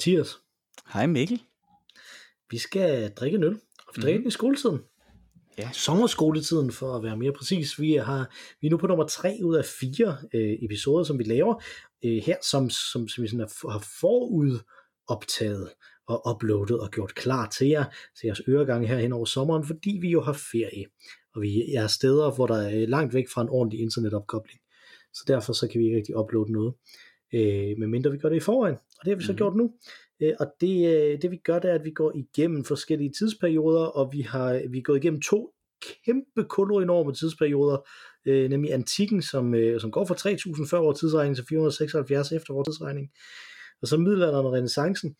Hej Mathias. Hej Mikkel. Vi skal drikke en øl, og vi drikker mm. den i skoletiden. Ja. Sommerskoletiden, for at være mere præcis. Vi, har, vi er nu på nummer tre ud af fire øh, episoder, som vi laver øh, her, som, som, som vi sådan har forud optaget og uploadet og gjort klar til jer, til jeres øregange her hen over sommeren, fordi vi jo har ferie, og vi er steder, hvor der er langt væk fra en ordentlig internetopkobling. Så derfor så kan vi ikke rigtig uploade noget, øh, medmindre vi gør det i forvejen, og det har vi så mm. gjort nu. Øh, og det, øh, det vi gør, det er, at vi går igennem forskellige tidsperioder, og vi har vi er gået igennem to kæmpe enorme tidsperioder, øh, nemlig antikken, som, øh, som går fra 3000 før vores tidsregning til 476 efter vores tidsregning, og så middelalderen og renaissancen,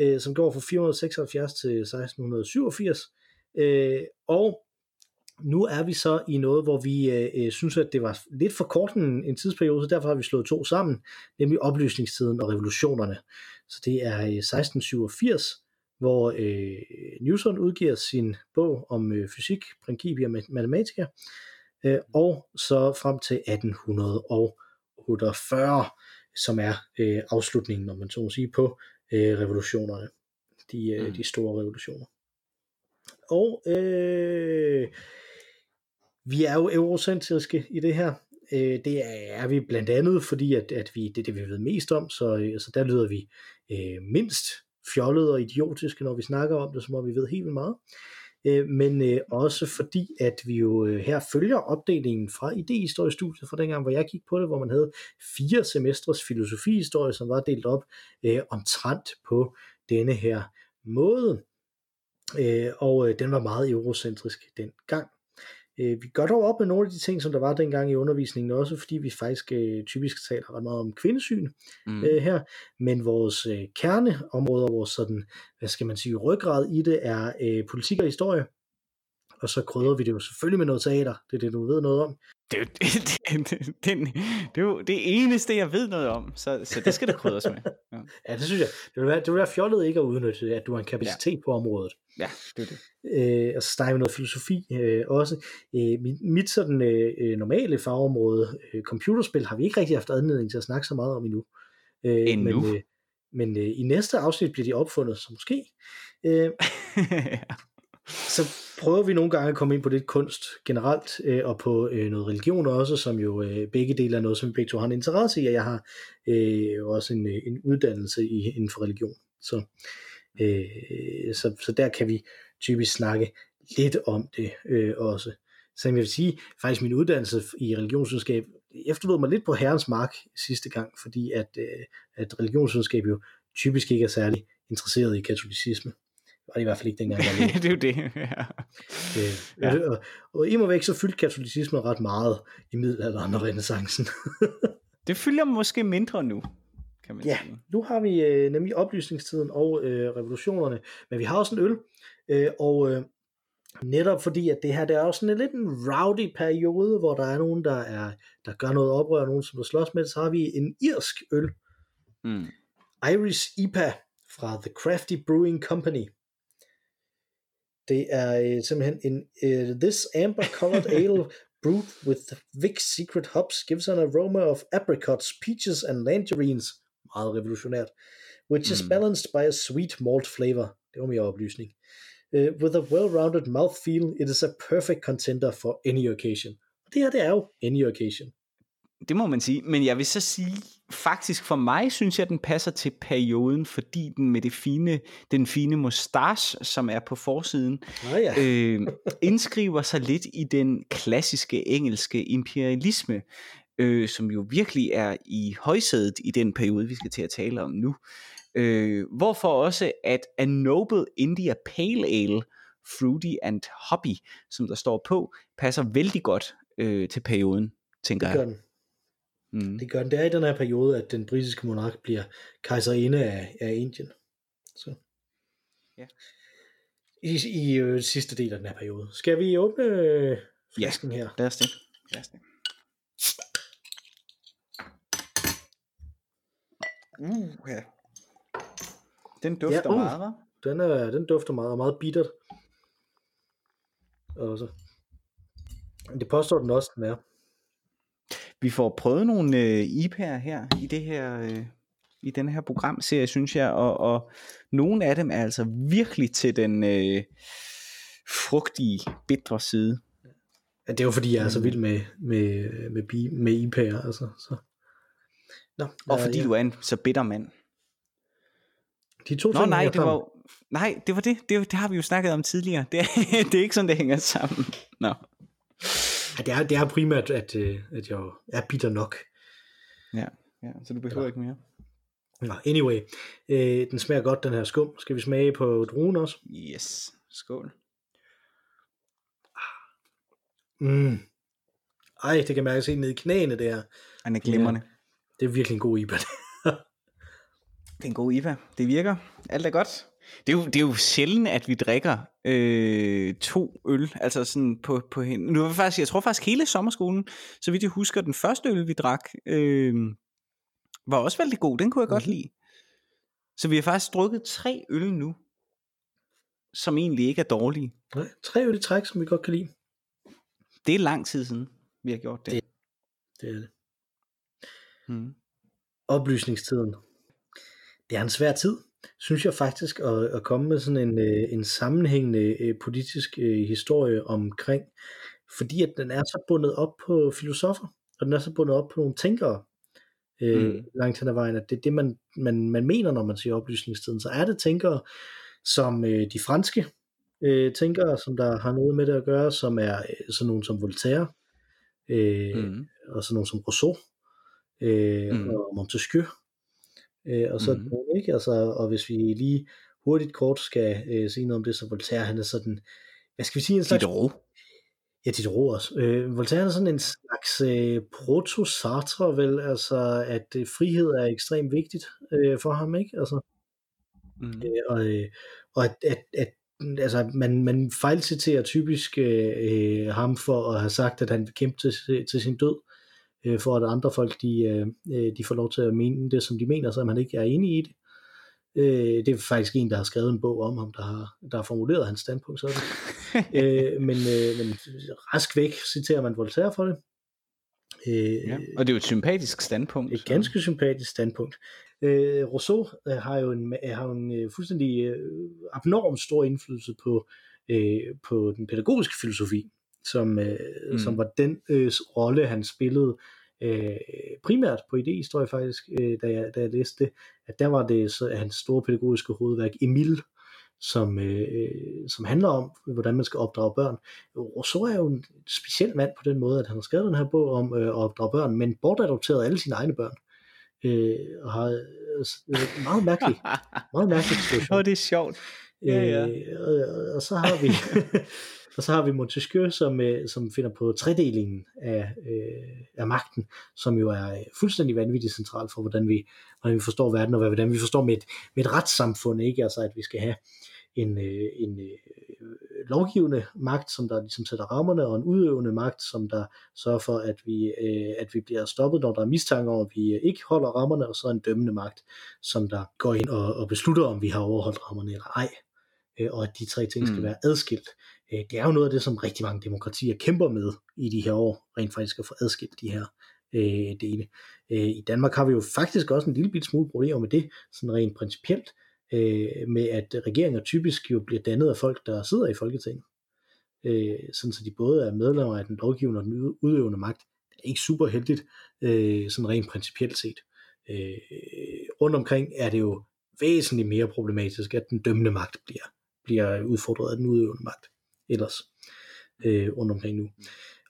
øh, som går fra 476 til 1687, øh, og nu er vi så i noget, hvor vi øh, synes, at det var lidt for kort en, en tidsperiode, så derfor har vi slået to sammen, nemlig oplysningstiden og revolutionerne. Så det er 1687, hvor øh, Newton udgiver sin bog om øh, fysik, Principia Mathematica, øh, og så frem til 1848, som er øh, afslutningen, når man så må sige, på øh, revolutionerne, de, øh, mm. de store revolutioner. Og øh, vi er jo eurocentriske i det her. Øh, det er vi blandt andet, fordi at, at vi, det er det, vi ved mest om, så, øh, så der lyder vi øh, mindst fjollet og idiotiske, når vi snakker om det, som om vi ved helt vildt meget. Øh, men øh, også fordi, at vi jo øh, her følger opdelingen fra idehistoriestudiet fra dengang, hvor jeg gik på det, hvor man havde fire semestres filosofihistorie, som var delt op øh, omtrent på denne her måde. Øh, og øh, den var meget eurocentrisk dengang. Øh, vi gør dog op med nogle af de ting, som der var dengang i undervisningen, også fordi vi faktisk øh, typisk taler ret meget om kvindesyn mm. øh, her, men vores øh, kerneområder, vores sådan, hvad skal man sige, ryggrad i det, er øh, politik og historie, og så krydder vi det jo selvfølgelig med noget teater, det er det, du ved noget om. Det er, det, det, det, det, er jo det eneste, jeg ved noget om, så, så det skal der krydres med. Ja. ja, det synes jeg. Det vil være, det vil være fjollet ikke at udnytte, at du har en kapacitet ja. på området. Ja, det er det. Øh, og så snakker vi noget filosofi øh, også. Øh, mit, mit sådan øh, øh, normale fagområde, øh, computerspil, har vi ikke rigtig haft anledning til at snakke så meget om endnu. Øh, endnu? Men, øh, men øh, i næste afsnit bliver de opfundet, så måske. Øh, så prøver vi nogle gange at komme ind på lidt kunst generelt, øh, og på øh, noget religion også, som jo øh, begge dele er noget, som vi begge to har en interesse i, og jeg har øh, også en, øh, en uddannelse i, inden for religion. Så, øh, så, så der kan vi typisk snakke lidt om det øh, også. Så jeg vil sige, faktisk min uddannelse i religionsvidenskab efterlod mig lidt på herrens mark sidste gang, fordi at, øh, at religionsvidenskab jo typisk ikke er særlig interesseret i katolicisme var det i hvert fald ikke dengang. Jeg det er jo det, ja. Øh, ja. Og, og i må væk så fyldte katolicismen ret meget i middelalderen og renaissancen. det fylder måske mindre nu, kan man ja, sige. nu har vi øh, nemlig oplysningstiden og øh, revolutionerne, men vi har også en øl, øh, og øh, netop fordi, at det her det er også sådan en lidt en rowdy periode, hvor der er nogen, der, er, der gør noget oprør, og nogen, som der slås med, så har vi en irsk øl. Mm. Irish IPA fra The Crafty Brewing Company. Det er øh, simpelthen en uh, This amber colored ale brewed with Vic's secret hops gives an aroma of apricots, peaches and tangerines. Meget revolutionært. Which mm. is balanced by a sweet malt flavor. Det var mere oplysning. Uh, with a well-rounded mouthfeel, it is a perfect contender for any occasion. Og det her, det er jo any occasion. Det må man sige, men jeg vil så sige, faktisk for mig synes jeg, den passer til perioden, fordi den med det fine, den fine mustache, som er på forsiden, oh ja. øh, indskriver sig lidt i den klassiske engelske imperialisme, øh, som jo virkelig er i højsædet i den periode, vi skal til at tale om nu. Øh, hvorfor også, at A Noble India Pale Ale, Fruity and Hobby, som der står på, passer vældig godt øh, til perioden, tænker det jeg. Den. Mm. Det gør den. Det er i den her periode, at den britiske monark bliver kejserinde af, af Indien. Så. Ja. I, i øh, sidste del af den her periode. Skal vi åbne øh, flasken ja, her? lad os det. Lad os det. Uh, ja. Den dufter ja, uh, meget, hva'? Den, er, den dufter meget, og meget bittert. Også. Det påstår den også, den er. Vi får prøvet nogle øh, IPA'er her i det her øh, i den her programserie, synes jeg, og, og nogle af dem er altså virkelig til den øh, frugtige, bitre side. Ja, det er jo fordi, jeg er så vild med, med, med, med, med IP'er, altså. Så. Nå, og fordi ja. du er en så bitter mand. De to Nå, ting nej, det var, nej, det var det. det. Det har vi jo snakket om tidligere. Det er, det er ikke sådan, det hænger sammen. Nå. Ja, det, er, det er primært, at, øh, at jeg er bitter nok. Ja, ja så du behøver ja. ikke mere. Nå, anyway, øh, den smager godt, den her skum. Skal vi smage på druen også? Yes, skål. Mm. Ej, det kan mærkes helt ned i knæene, det her. Han er glimrende. Det er virkelig en god IPA. Det er en god IPA. Det virker. Alt er godt. Det er jo, det er jo sjældent, at vi drikker øh, to øl, altså sådan på, på hen. Nu var faktisk, jeg tror faktisk hele sommerskolen, så vidt jeg husker, den første øl, vi drak, øh, var også vældig god. Den kunne jeg godt Mhm. lide. Så vi har faktisk drukket tre øl nu, som egentlig ikke er dårlige. Nej, tre øl i træk, som vi godt kan lide. Det er lang tid siden, vi har gjort det. Det- Det er det. Mm. Oplysningstiden. Det er en svær tid, synes jeg faktisk, at, at komme med sådan en, øh, en sammenhængende øh, politisk øh, historie omkring, fordi at den er så bundet op på filosofer, og den er så bundet op på nogle tænkere, øh, Mm. langt hen ad vejen, at det er det, man, man, man mener, når man siger oplysningstiden. Så er det tænkere, som øh, de franske øh, tænkere, som der har noget med det at gøre, som er øh, sådan nogle som Voltaire, øh, Mm. og sådan nogle som Rousseau, øh, mm. og Montesquieu, øh, og sådan Mhm. mm. ikke? Altså, og hvis vi lige hurtigt kort skal øh, sige noget om det, så Voltaire, han er sådan, hvad skal vi sige, en slags... Diderot. Ja, Diderot også. Øh, Voltaire er sådan en slags øh, proto-Sartre, vel, altså, at øh, frihed er ekstremt vigtigt øh, for ham, ikke? Altså, Mm. øh, og, øh, og at, at, at altså, man, man fejlciterer typisk øh, øh, ham for at have sagt, at han vil kæmpe til, til sin død, øh, for at andre folk de, øh, øh, de får lov til at mene det, som de mener, så man ikke er enig i det. Øh, det er faktisk en, der har skrevet en bog om ham, der har, der har formuleret hans standpunkt sådan. øh, men, øh, men rask væk citerer man Voltaire for det. Øh, Ja. Og det er jo et sympatisk standpunkt. et ganske sympatisk standpunkt. Øh, Rousseau øh, har jo en, har jo en øh, fuldstændig øh, abnorm stor indflydelse på, øh, på den pædagogiske filosofi, som, øh, Mm. som var den øh, rolle, han spillede øh, primært på idehistorie faktisk, øh, da, jeg, da jeg læste det, at der var det så, hans store pædagogiske hovedværk, Emil, som, øh, som handler om, hvordan man skal opdrage børn. Rousseau er jo en speciel mand på den måde, at han har skrevet den her bog om øh, at opdrage børn, men bortadopteret alle sine egne børn. Øh, og har øh, meget mærkeligt, meget mærkeligt situation. Åh, oh, det er sjovt. Ja, ja. Øh, og, og så har vi og så har vi Montesquieu, som, øh, som finder på tredelingen af, øh, af magten, som jo er øh, fuldstændig vanvittigt centralt for, hvordan vi, hvordan vi forstår verden, og hvordan vi forstår med et, med et retssamfund, ikke? Altså, at vi skal have en, øh, en øh, lovgivende magt, som der ligesom sætter rammerne, og en udøvende magt, som der sørger for, at vi, øh, at vi bliver stoppet, når der er mistanke om, at vi øh, ikke holder rammerne, og så en dømmende magt, som der går ind og, og beslutter, om vi har overholdt rammerne eller ej øh, og at de tre ting skal Mm. være adskilt. Øh, det er jo noget af det, som rigtig mange demokratier kæmper med i de her år, rent faktisk at få adskilt de her øh, dele. Øh, I Danmark har vi jo faktisk også en lille bit smule problemer med det, sådan rent principielt, øh, med at regeringer typisk jo bliver dannet af folk, der sidder i Folketinget. Øh, sådan så de både er medlemmer af den lovgivende og den udøvende magt. Det er ikke super heldigt, øh, sådan rent principielt set. Øh, rundt omkring er det jo væsentligt mere problematisk, at den dømmende magt bliver, bliver udfordret af den udøvende magt ellers øh, rundt omkring nu.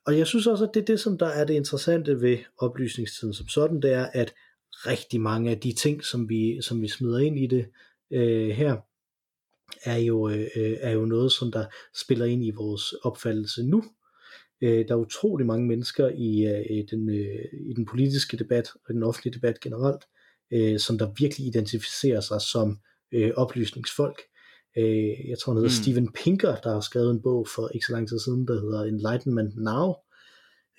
Og jeg synes også, at det er det, som der er det interessante ved oplysningstiden som sådan, det er, at rigtig mange af de ting, som vi, som vi smider ind i det øh, her, er jo, øh, er jo noget, som der spiller ind i vores opfattelse nu. Øh, der er utrolig mange mennesker i, øh, den, øh, i den politiske debat og den offentlige debat generelt, øh, som der virkelig identificerer sig som øh, oplysningsfolk. Øh, jeg tror, han hedder Mm. mm. Steven Pinker, der har skrevet en bog for ikke så lang tid siden, der hedder Enlightenment Now,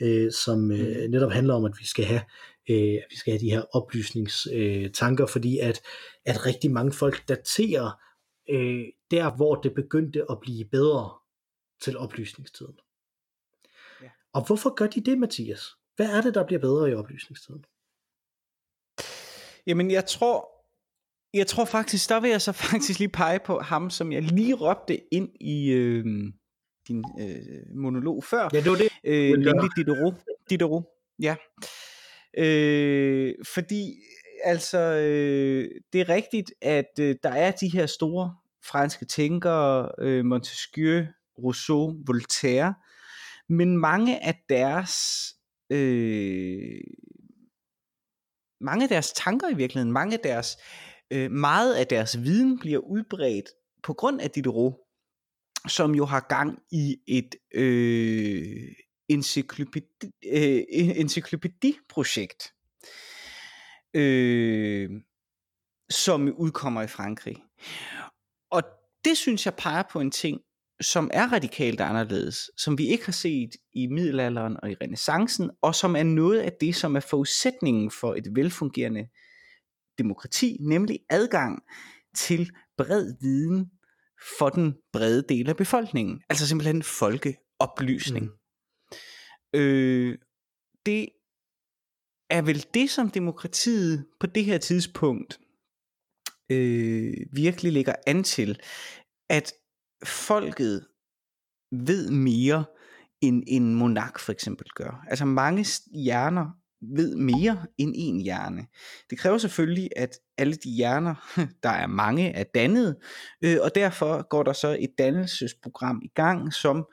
øh, som øh, netop handler om, at vi skal have, øh, at vi skal have de her oplysningstanker, øh, tanker, fordi at, at rigtig mange folk daterer øh, der, hvor det begyndte at blive bedre til oplysningstiden. Ja. Og hvorfor gør de det, Mathias? Hvad er det, der bliver bedre i oplysningstiden? Jamen, jeg tror, jeg tror faktisk, der vil jeg så faktisk lige pege på ham, som jeg lige råbte ind i øh, din øh, monolog før. Ja, det var det. Øh, nemlig Diderot. Diderot, ja. Øh, fordi, altså, øh, det er rigtigt, at øh, der er de her store franske tænkere, øh, Montesquieu, Rousseau, Voltaire, men mange af deres øh, mange af deres tanker i virkeligheden, mange af deres øh, Øh, meget af deres viden bliver udbredt på grund af Diderot, som jo har gang i et øh, encyklopædi, øh, encyklopædiprojekt, øh, som udkommer i Frankrig. Og det synes jeg peger på en ting, som er radikalt anderledes, som vi ikke har set i middelalderen og i renaissancen, og som er noget af det, som er forudsætningen for et velfungerende demokrati, nemlig adgang til bred viden for den brede del af befolkningen. Altså simpelthen folkeoplysning. Mm. Øh, det er vel det, som demokratiet på det her tidspunkt øh, virkelig lægger an til, at folket ved mere, end en monark for eksempel gør. Altså mange hjerner ved mere end en hjerne. Det kræver selvfølgelig, at alle de hjerner, der er mange, er dannet, øh, og derfor går der så et dannelsesprogram i gang, som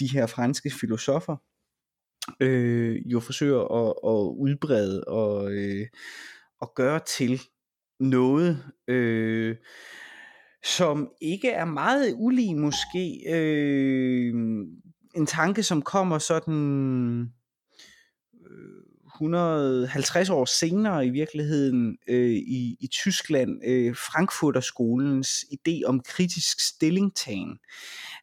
de her franske filosofer øh, jo forsøger at, at udbrede og, øh, og gøre til noget, øh, som ikke er meget ulig måske. Øh, en tanke, som kommer sådan 150 år senere i virkeligheden øh, i, i Tyskland, øh, Frankfurter-skolens idé om kritisk stillingtagen.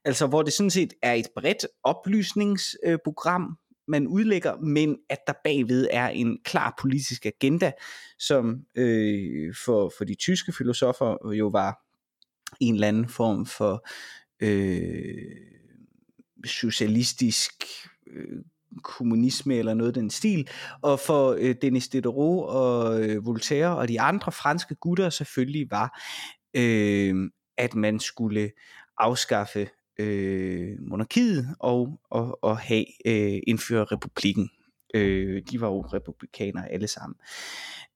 Altså hvor det sådan set er et bredt oplysningsprogram, øh, man udlægger, men at der bagved er en klar politisk agenda, som øh, for, for de tyske filosofer jo var en eller anden form for øh, socialistisk øh, kommunisme eller noget den stil, og for øh, Denis Diderot og øh, Voltaire og de andre franske gutter selvfølgelig var, øh, at man skulle afskaffe øh, monarkiet og, og, og have øh, indføre republikken. Øh, de var jo republikanere alle sammen.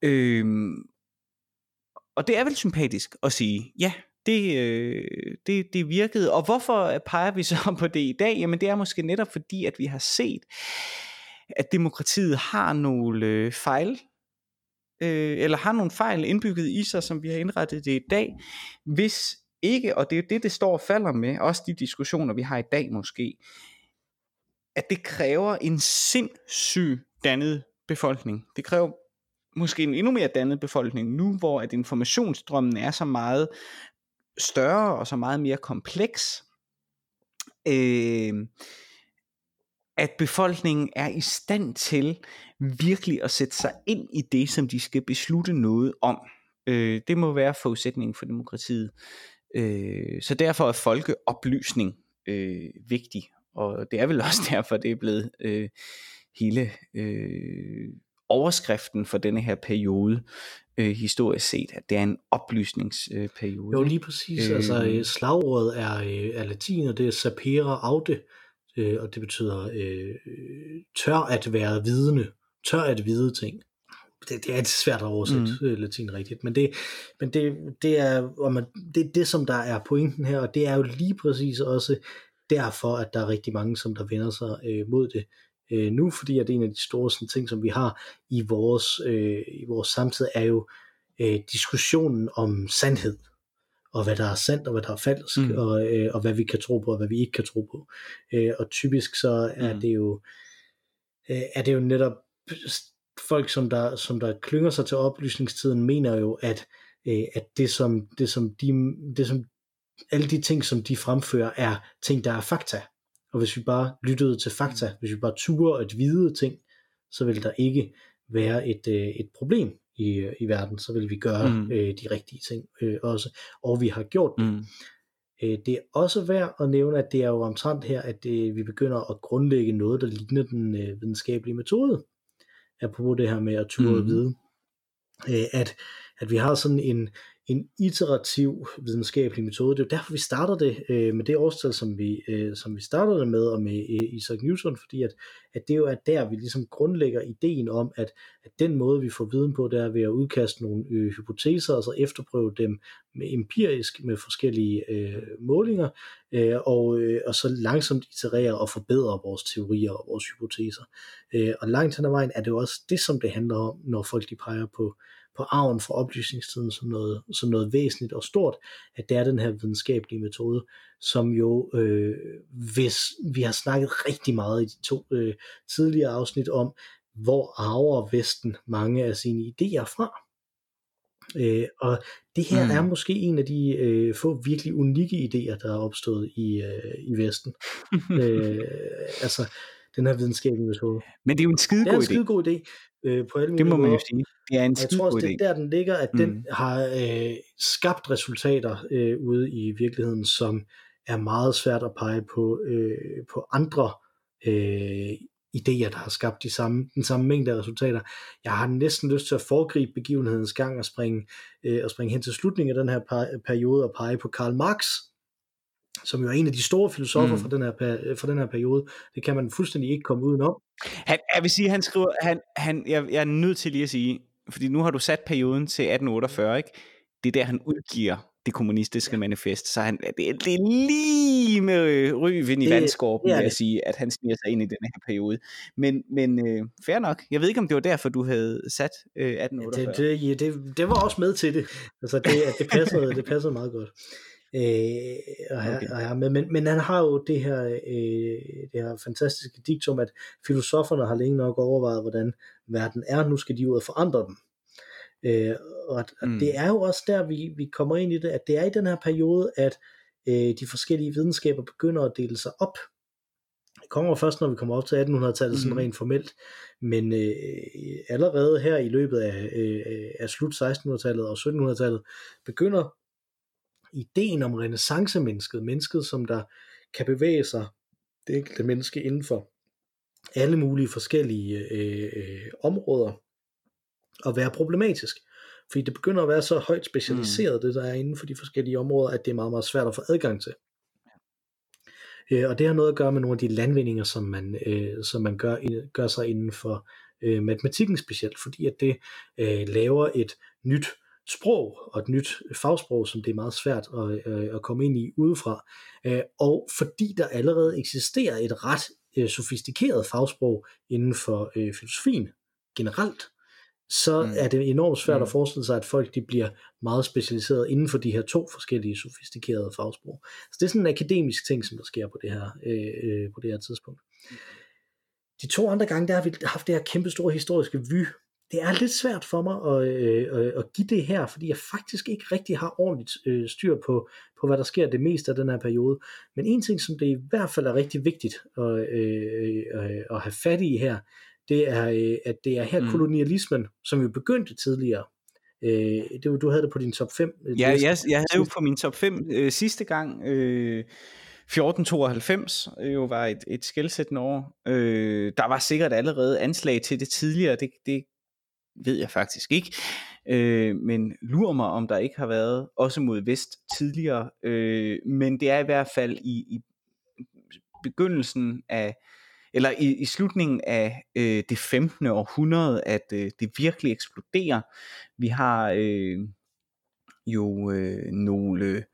Øh, og det er vel sympatisk at sige, ja, det, øh, det, det virkede. Og hvorfor peger vi så på det i dag? Jamen det er måske netop fordi, at vi har set, at demokratiet har nogle øh, fejl, øh, eller har nogle fejl indbygget i sig, som vi har indrettet det i dag, hvis ikke, og det er det, det står og falder med, også de diskussioner, vi har i dag måske, at det kræver en sindssyg dannet befolkning. Det kræver måske en endnu mere dannet befolkning nu, hvor at informationsstrømmen er så meget større og så meget mere kompleks, øh, at befolkningen er i stand til virkelig at sætte sig ind i det, som de skal beslutte noget om. Øh, det må være forudsætningen for demokratiet. Øh, så derfor er folkeoplysning øh, vigtig, og det er vel også derfor, det er blevet øh, hele øh, overskriften for denne her periode øh, historisk set, at det er en oplysningsperiode. jo, lige præcis. Øh, altså, øh, slagordet er, øh, er latin, og det er sapere aude, øh, og det betyder øh, tør at være vidne, tør at vide ting. Det, det er svært at oversætte mm. Øh, latin rigtigt, men det, men det, det er og man, det, det, som der er pointen her, og det er jo lige præcis også derfor, at der er rigtig mange, som der vender sig øh, mod det øh, nu, fordi at en af de store sådan, ting, som vi har i vores, øh, i vores samtid, er jo øh, diskussionen om sandhed, og hvad der er sandt, og hvad der er falsk, mm. og, øh, og hvad vi kan tro på, og hvad vi ikke kan tro på. Øh, og typisk så er mm. det jo øh, er det jo netop folk, som der, som der klynger sig til oplysningstiden, mener jo, at, øh, at det, som, det, som de, det som alle de ting, som de fremfører, er ting, der er fakta. Og hvis vi bare lyttede til fakta, mm. hvis vi bare turde at vide ting, så vil der ikke være et, øh, et problem i, i verden, så vil vi gøre mm. øh, de rigtige ting øh, også, og vi har gjort det. Mm. Øh, det er også værd at nævne, at det er jo omtrent her, at vi begynder at grundlægge noget, der ligner den øh, videnskabelige metode, apropos det her med at turde mm. vide. øh, at, at vi har sådan en, en iterativ videnskabelig metode. Det er jo derfor, vi starter det øh, med det årstal, som vi, øh, som vi startede det med, og med øh, Isaac Newton, fordi at, at det jo er der, vi ligesom grundlægger ideen om, at, at den måde, vi får viden på, det er ved at udkaste nogle øh, hypoteser, og så efterprøve dem med empirisk med forskellige øh, målinger, øh, og, øh, og så langsomt iterere og forbedre vores teorier og vores hypoteser. Øh, og langt hen ad vejen er det jo også det, som det handler om, når folk de peger på på arven fra oplysningstiden som noget, som noget væsentligt og stort, at det er den her videnskabelige metode, som jo, øh, hvis vi har snakket rigtig meget i de to øh, tidligere afsnit om, hvor arver Vesten mange af sine idéer fra. Øh, og det her mm. er måske en af de øh, få virkelig unikke idéer, der er opstået i, øh, i Vesten. øh, altså, den her videnskabelige metode. Men det er jo en skidegod idé. Det er en skidegod idé. Øh, på alle det må man jo sige. Det er en Jeg tror også, det er der, den ligger, at Mm. den har øh, skabt resultater øh, ude i virkeligheden, som er meget svært at pege på, øh, på andre øh, idéer, der har skabt de samme, den samme mængde af resultater. Jeg har næsten lyst til at foregribe begivenhedens gang og springe, øh, og springe hen til slutningen af den her per- periode og pege på Karl Marx, som jo er en af de store filosofer Mm. fra, den her, per- fra den her periode. Det kan man fuldstændig ikke komme udenom. Han, jeg vil sige, han skriver, han, han, jeg, jeg er nødt til lige at sige, fordi nu har du sat perioden til 1848, ikke? Det er der, han udgiver det kommunistiske ja. manifest, så han, det, er- det er lige med øh, ryven i Det- vandskorpen, vil jeg sige, at han sniger sig ind i den her periode. Men, men øh, fair nok. Jeg ved ikke, om det var derfor, du havde sat øh, 1848. Det, det, ja, det, det var også med til det. Altså det, at det passede, det passede meget godt. Øh, her, Okay. men, men, men han har jo det her, øh, det her fantastiske diktum, at filosoferne har længe nok overvejet, hvordan verden er. Nu skal de ud og forandre den. Øh, og at, Mm. det er jo også der, vi, vi kommer ind i det, at det er i den her periode, at øh, de forskellige videnskaber begynder at dele sig op. Det kommer først, når vi kommer op til 1800-tallet, mm. sådan Mhm. rent formelt. Men øh, allerede her i løbet af, øh, af slut 1600-tallet og 1700-tallet, begynder ideen om renaissancemennesket, mennesket som der kan bevæge sig, det enkelte menneske inden for alle mulige forskellige øh, øh, områder, at være problematisk. Fordi det begynder at være så højt specialiseret, mm. det der er inden for de forskellige områder, at det er meget, meget svært at få adgang til. Øh, og det har noget at gøre med nogle af de landvindinger, som man, øh, som man gør, gør sig inden for øh, matematikken specielt, fordi at det øh, laver et nyt sprog og et nyt fagsprog, som det er meget svært at, øh, at komme ind i udefra. Øh, og fordi der allerede eksisterer et ret øh, sofistikeret fagsprog inden for øh, filosofien generelt, så Mm. er det enormt svært mm. at forestille sig, at folk de bliver meget specialiseret inden for de her to forskellige sofistikerede fagsprog. Så det er sådan en akademisk ting, som der sker på det her, øh, øh, på det her tidspunkt. De to andre gange, der har vi haft det her kæmpe store historiske vy. Det er lidt svært for mig at, øh, øh, at give det her, fordi jeg faktisk ikke rigtig har ordentligt øh, styr på, på, hvad der sker det meste af den her periode. Men en ting, som det i hvert fald er rigtig vigtigt at, øh, øh, at have fat i her, det er, øh, at det er her Mm. kolonialismen, som jo begyndte tidligere. Øh, det, du havde det på din top 5. Ja, jeg, jeg havde jo på min top 5 øh, sidste gang, øh, 1492 øh, jo var et, et skældsættende år. Øh, der var sikkert allerede anslag til det tidligere, det, det ved jeg faktisk ikke. Øh, men lurer mig, om der ikke har været også mod vest tidligere. Øh, men det er i hvert fald i, i begyndelsen af, eller i, i slutningen af øh, det 15. århundrede, at øh, det virkelig eksploderer. Vi har øh, jo øh, nogle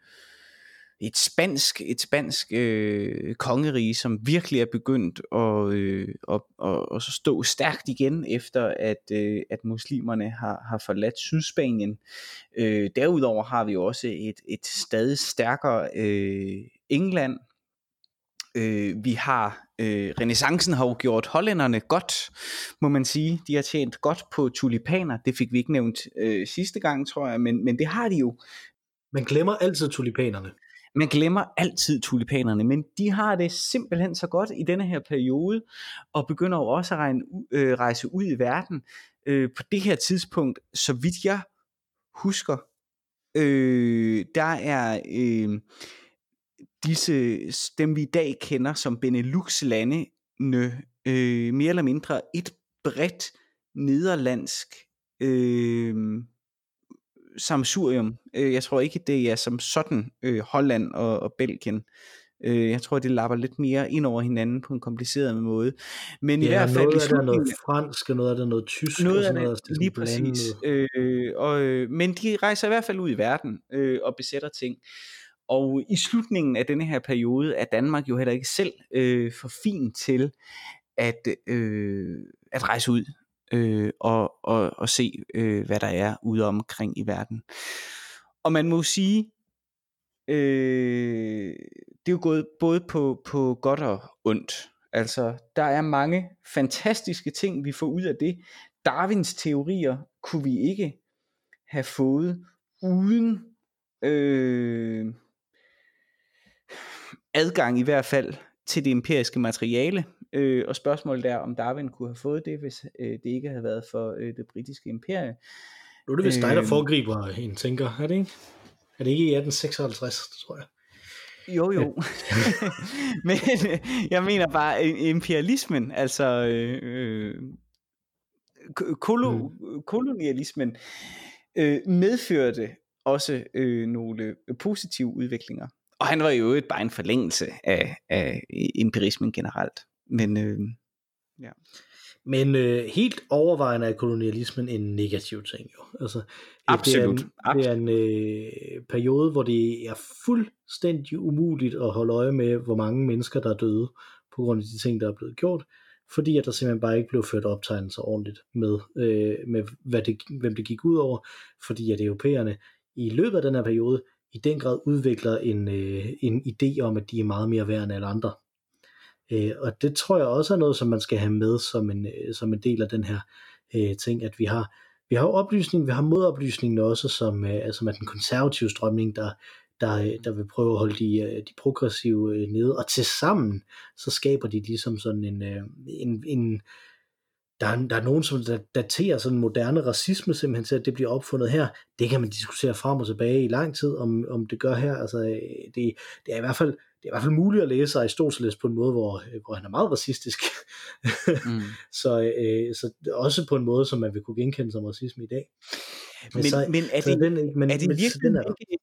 et spansk et spansk øh, kongerige, som virkelig er begyndt at, øh, at, at, at så stå stærkt igen efter at øh, at muslimerne har har forladt Sydspanien. Øh, derudover har vi jo også et et stadig stærkere øh, England. Øh, vi har øh, renaissancen har jo gjort hollænderne godt, må man sige. De har tjent godt på tulipaner. Det fik vi ikke nævnt øh, sidste gang, tror jeg, men men det har de jo. Man glemmer altid tulipanerne. Man glemmer altid tulipanerne, men de har det simpelthen så godt i denne her periode, og begynder jo også at regne, øh, rejse ud i verden øh, på det her tidspunkt, så vidt jeg husker. Øh, der er øh, disse, dem vi i dag kender som Benelux-landene, øh, mere eller mindre et bredt nederlandsk øh, samsurium. Øh, jeg tror ikke, det er som sådan øh, Holland og, og Belgien. Øh, jeg tror, det lapper lidt mere ind over hinanden på en kompliceret måde. Men ja, i hvert fald... noget af det er noget fransk, og noget af det er noget tysk. Noget og af sådan det, noget, altså, lige præcis. Øh, og, øh, men de rejser i hvert fald ud i verden øh, og besætter ting. Og i slutningen af denne her periode er Danmark jo heller ikke selv øh, for fin til at, øh, at rejse ud øh, og, og, og se, øh, hvad der er ude omkring i verden. Og man må sige, øh, det er jo gået både på, på godt og ondt. Altså, der er mange fantastiske ting, vi får ud af det. Darwins teorier kunne vi ikke have fået uden øh, adgang i hvert fald til det empiriske materiale. Øh, og spørgsmålet er, om Darwin kunne have fået det, hvis øh, det ikke havde været for øh, det britiske imperie. Nu er det vist dig, der Øh. foregriber en tænker, er det ikke? Er det ikke i 1856, tror jeg? Jo, jo. Men øh, jeg mener bare øh, imperialismen, altså øh, øh, ko- kolo, kolonialismen, øh, medførte også øh, nogle positive udviklinger. Og han var jo et bare en forlængelse af, af empirismen generelt. Men øh, Men øh, helt overvejende er kolonialismen en negativ ting jo. Altså, det, Absolut. Det er en, det er en øh, periode, hvor det er fuldstændig umuligt at holde øje med, hvor mange mennesker, der er døde på grund af de ting, der er blevet gjort, fordi at der simpelthen bare ikke blev ført optegnelser ordentligt med, øh, med hvad det, hvem det gik ud over, fordi at europæerne i løbet af den her periode i den grad udvikler en, øh, en idé om, at de er meget mere værd end alle andre. Øh, og det tror jeg også er noget, som man skal have med som en, øh, som en del af den her øh, ting, at vi har, vi har oplysning, vi har modoplysningen også, som, øh, altså som er den konservative strømning, der, der, øh, der vil prøve at holde de, øh, de progressive nede, og til sammen så skaber de ligesom sådan en, en, en der er, der er nogen, som da- daterer sådan moderne racisme simpelthen til, at det bliver opfundet her. Det kan man diskutere frem og tilbage i lang tid, om, om det gør her. Altså, øh, det, det er i hvert fald det er i hvert fald muligt at læse Aristoteles på en måde, hvor, øh, hvor han er meget racistisk. mm. så, øh, så også på en måde, som man vil kunne genkende som racisme i dag. men, så- men er så det, den, men, er det men, virkelig den er, ikke,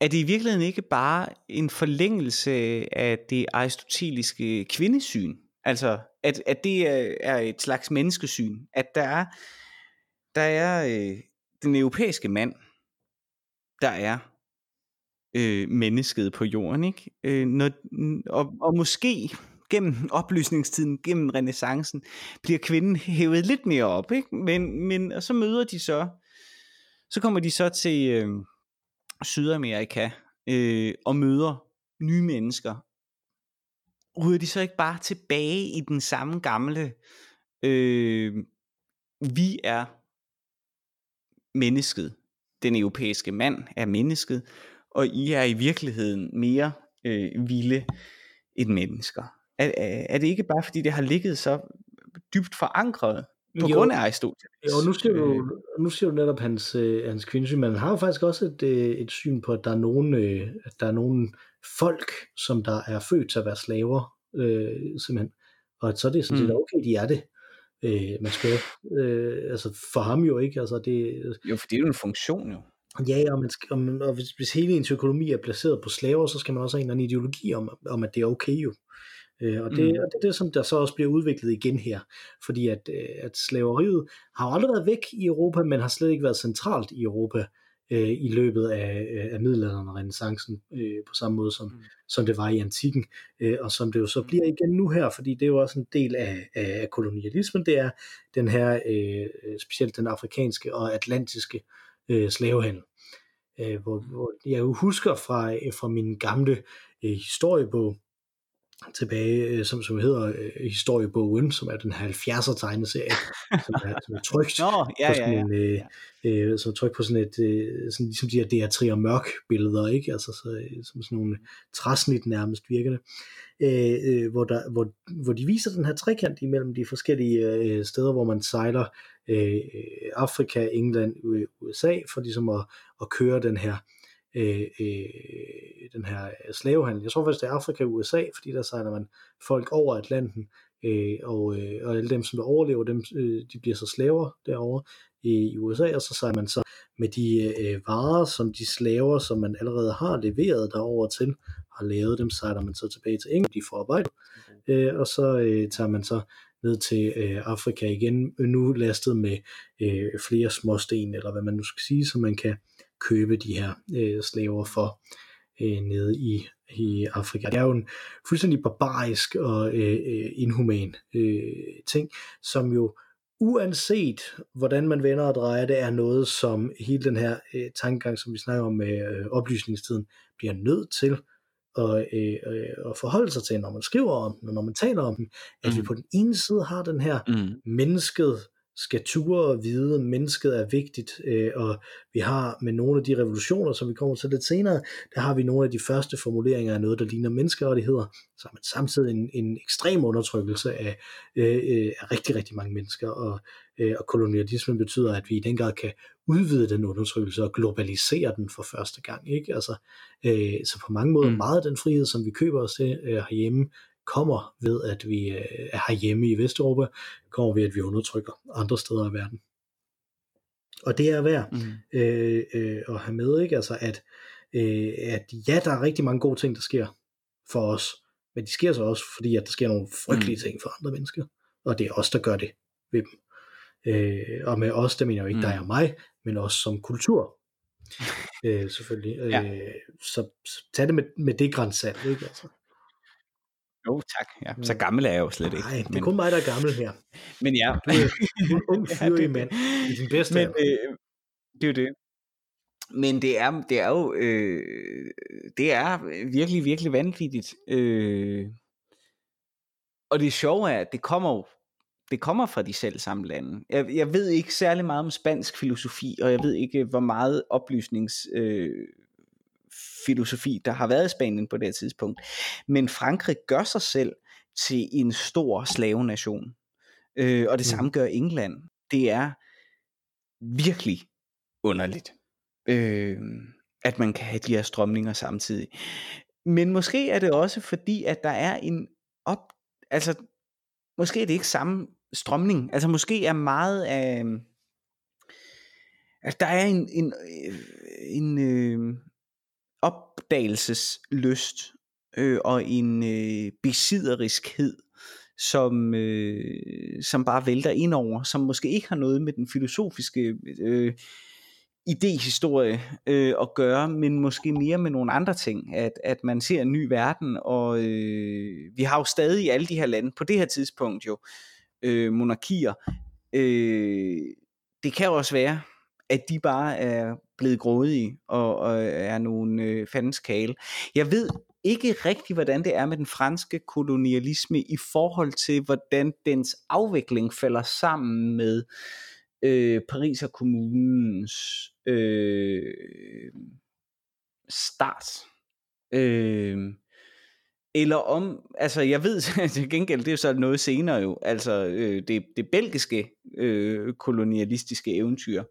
er det i virkeligheden ikke bare en forlængelse af det aristoteliske kvindesyn? Altså, at, at det øh, er, et slags menneskesyn, at der er, der er øh, den europæiske mand, der er øh, mennesket på jorden, ikke? Øh, når, og, og måske gennem oplysningstiden, gennem renaissancen, bliver kvinden hævet lidt mere op, ikke? Men, men og så møder de så, så kommer de så til øh, Sydamerika øh, og møder nye mennesker. Ryger de så ikke bare tilbage i den samme gamle, øh, vi er mennesket, den europæiske mand er mennesket, og I er i virkeligheden mere øh, vilde end mennesker. Er, er, er det ikke bare fordi det har ligget så dybt forankret på Jo. grund af Aristoteles? Jo, nu siger Øh, du, nu siger du netop hans, øh, hans kvindesyn, men han har jo faktisk også et, øh, et syn på, at der er nogen, øh, at der er nogen folk, som der er født til at være slaver, øh, simpelthen. Og så er det sådan set Mm. okay, de er det. Øh, man skal øh, altså for ham jo ikke, altså det, Jo, for det er jo en funktion jo. Ja, og, man skal, og, man- og hvis, hvis hele ens økonomi er placeret på slaver, så skal man også have en eller anden ideologi om, om at det er okay jo. Øh, og, det, Mm. og det er det, som der så også bliver udviklet igen her. Fordi at, øh, at slaveriet har aldrig været væk i Europa, men har slet ikke været centralt i Europa øh, i løbet af, øh, af middelalderen og renaissancen, øh, på samme måde som, Mm. mm. som det var i antikken, øh, og som det jo så bliver igen nu her, fordi det er jo også en del af, af, af kolonialismen, det er den her, øh, specielt den afrikanske og atlantiske øh, slavehandel. Øh, hvor, hvor jeg jo husker fra, øh, fra min gamle øh, historiebog, tilbage, øh, som, som hedder øh, historiebogen, som er den her 70'er tegneserie, som er, som er trygt Nå, ja, på ja, sådan ja. en, øh, øh, som er trykt på sådan et, øh, sådan, ligesom de her DR3 og mørk billeder, ikke? Altså så, øh, som sådan nogle træsnit nærmest virkende, øh, øh, hvor, der, hvor, hvor de viser den her trekant imellem de forskellige øh, steder, hvor man sejler øh, Afrika, England, USA, for ligesom at, at køre den her øh, øh, den her slavehandel. Jeg tror faktisk, det er Afrika og USA, fordi der sejler man folk over Atlanten, øh, og, øh, og alle dem, som der overlever, dem, øh, de bliver så slaver derovre i USA, og så sejler man så med de øh, varer, som de slaver, som man allerede har leveret derover til, har lavet dem, sejler man så tilbage til England, de får arbejde, øh, og så øh, tager man så ned til øh, Afrika igen, nu lastet med øh, flere småsten, eller hvad man nu skal sige, så man kan købe de her øh, slaver for øh, nede i, i Afrika. Det er jo en fuldstændig barbarisk og øh, øh inhuman øh, ting, som jo uanset hvordan man vender og drejer det, er noget, som hele den her øh, tankegang, som vi snakker om med øh, oplysningstiden, bliver nødt til at, øh, øh, at forholde sig til, når man skriver om den, og når man taler om den, at mm. vi på den ene side har den her mm. mennesket skal ture og vide, at mennesket er vigtigt, øh, og vi har med nogle af de revolutioner, som vi kommer til lidt senere, der har vi nogle af de første formuleringer af noget, der ligner menneskerettigheder, så man samtidig en, en ekstrem undertrykkelse af, øh, øh, af rigtig, rigtig mange mennesker, og, øh, og kolonialismen betyder, at vi i den grad kan udvide den undertrykkelse og globalisere den for første gang. Ikke? Altså, øh, så på mange måder mm. meget af den frihed, som vi køber os til øh, herhjemme, kommer ved, at vi øh, er herhjemme i Vesteuropa, kommer ved, at vi undertrykker andre steder i verden. Og det er værd mm. øh, øh, at have med, ikke? Altså at, øh, at ja, der er rigtig mange gode ting, der sker for os, men de sker så også, fordi at der sker nogle frygtelige mm. ting for andre mennesker, og det er os, der gør det ved dem. Øh, og med os, det mener jeg jo ikke mm. dig og mig, men også som kultur. øh, selvfølgelig. Ja. Øh, så, så tag det med, med det grænsat, ikke? Altså. Jo, tak. Ja. Så gammel er jeg jo slet ikke. Nej, det er men... kun mig, der er gammel her. Men ja. Du er, en ung fyr ja, mand i din bedste men, øh, Det er jo det. Men det er, det er jo øh, det er virkelig, virkelig vanvittigt. Øh, og det sjove er, at det kommer jo det kommer fra de selv samme lande. Jeg, jeg ved ikke særlig meget om spansk filosofi, og jeg ved ikke, hvor meget oplysnings øh, filosofi, der har været i Spanien på det tidspunkt. Men Frankrig gør sig selv til en stor slavenation. Øh, og det mm. samme gør England. Det er virkelig underligt, øh, at man kan have de her strømninger samtidig. Men måske er det også fordi, at der er en op... Altså, måske er det ikke samme strømning. Altså, måske er meget af... Altså, der er en, en, øh, en, en opdagelseslyst øh, og en øh, besidderiskhed, som, øh, som bare vælter ind over, som måske ikke har noget med den filosofiske øh, idehistorie øh, at gøre, men måske mere med nogle andre ting, at, at man ser en ny verden, og øh, vi har jo stadig i alle de her lande, på det her tidspunkt jo, øh, monarkier, øh, det kan også være, at de bare er blevet grådige og, og er nogle øh, fandens kale. Jeg ved ikke rigtig, hvordan det er med den franske kolonialisme i forhold til, hvordan dens afvikling falder sammen med øh, Pariser kommunens øh, start. Øh, eller om, altså jeg ved til gengæld, det er jo så noget senere jo, altså øh, det, det belgiske øh, kolonialistiske eventyr,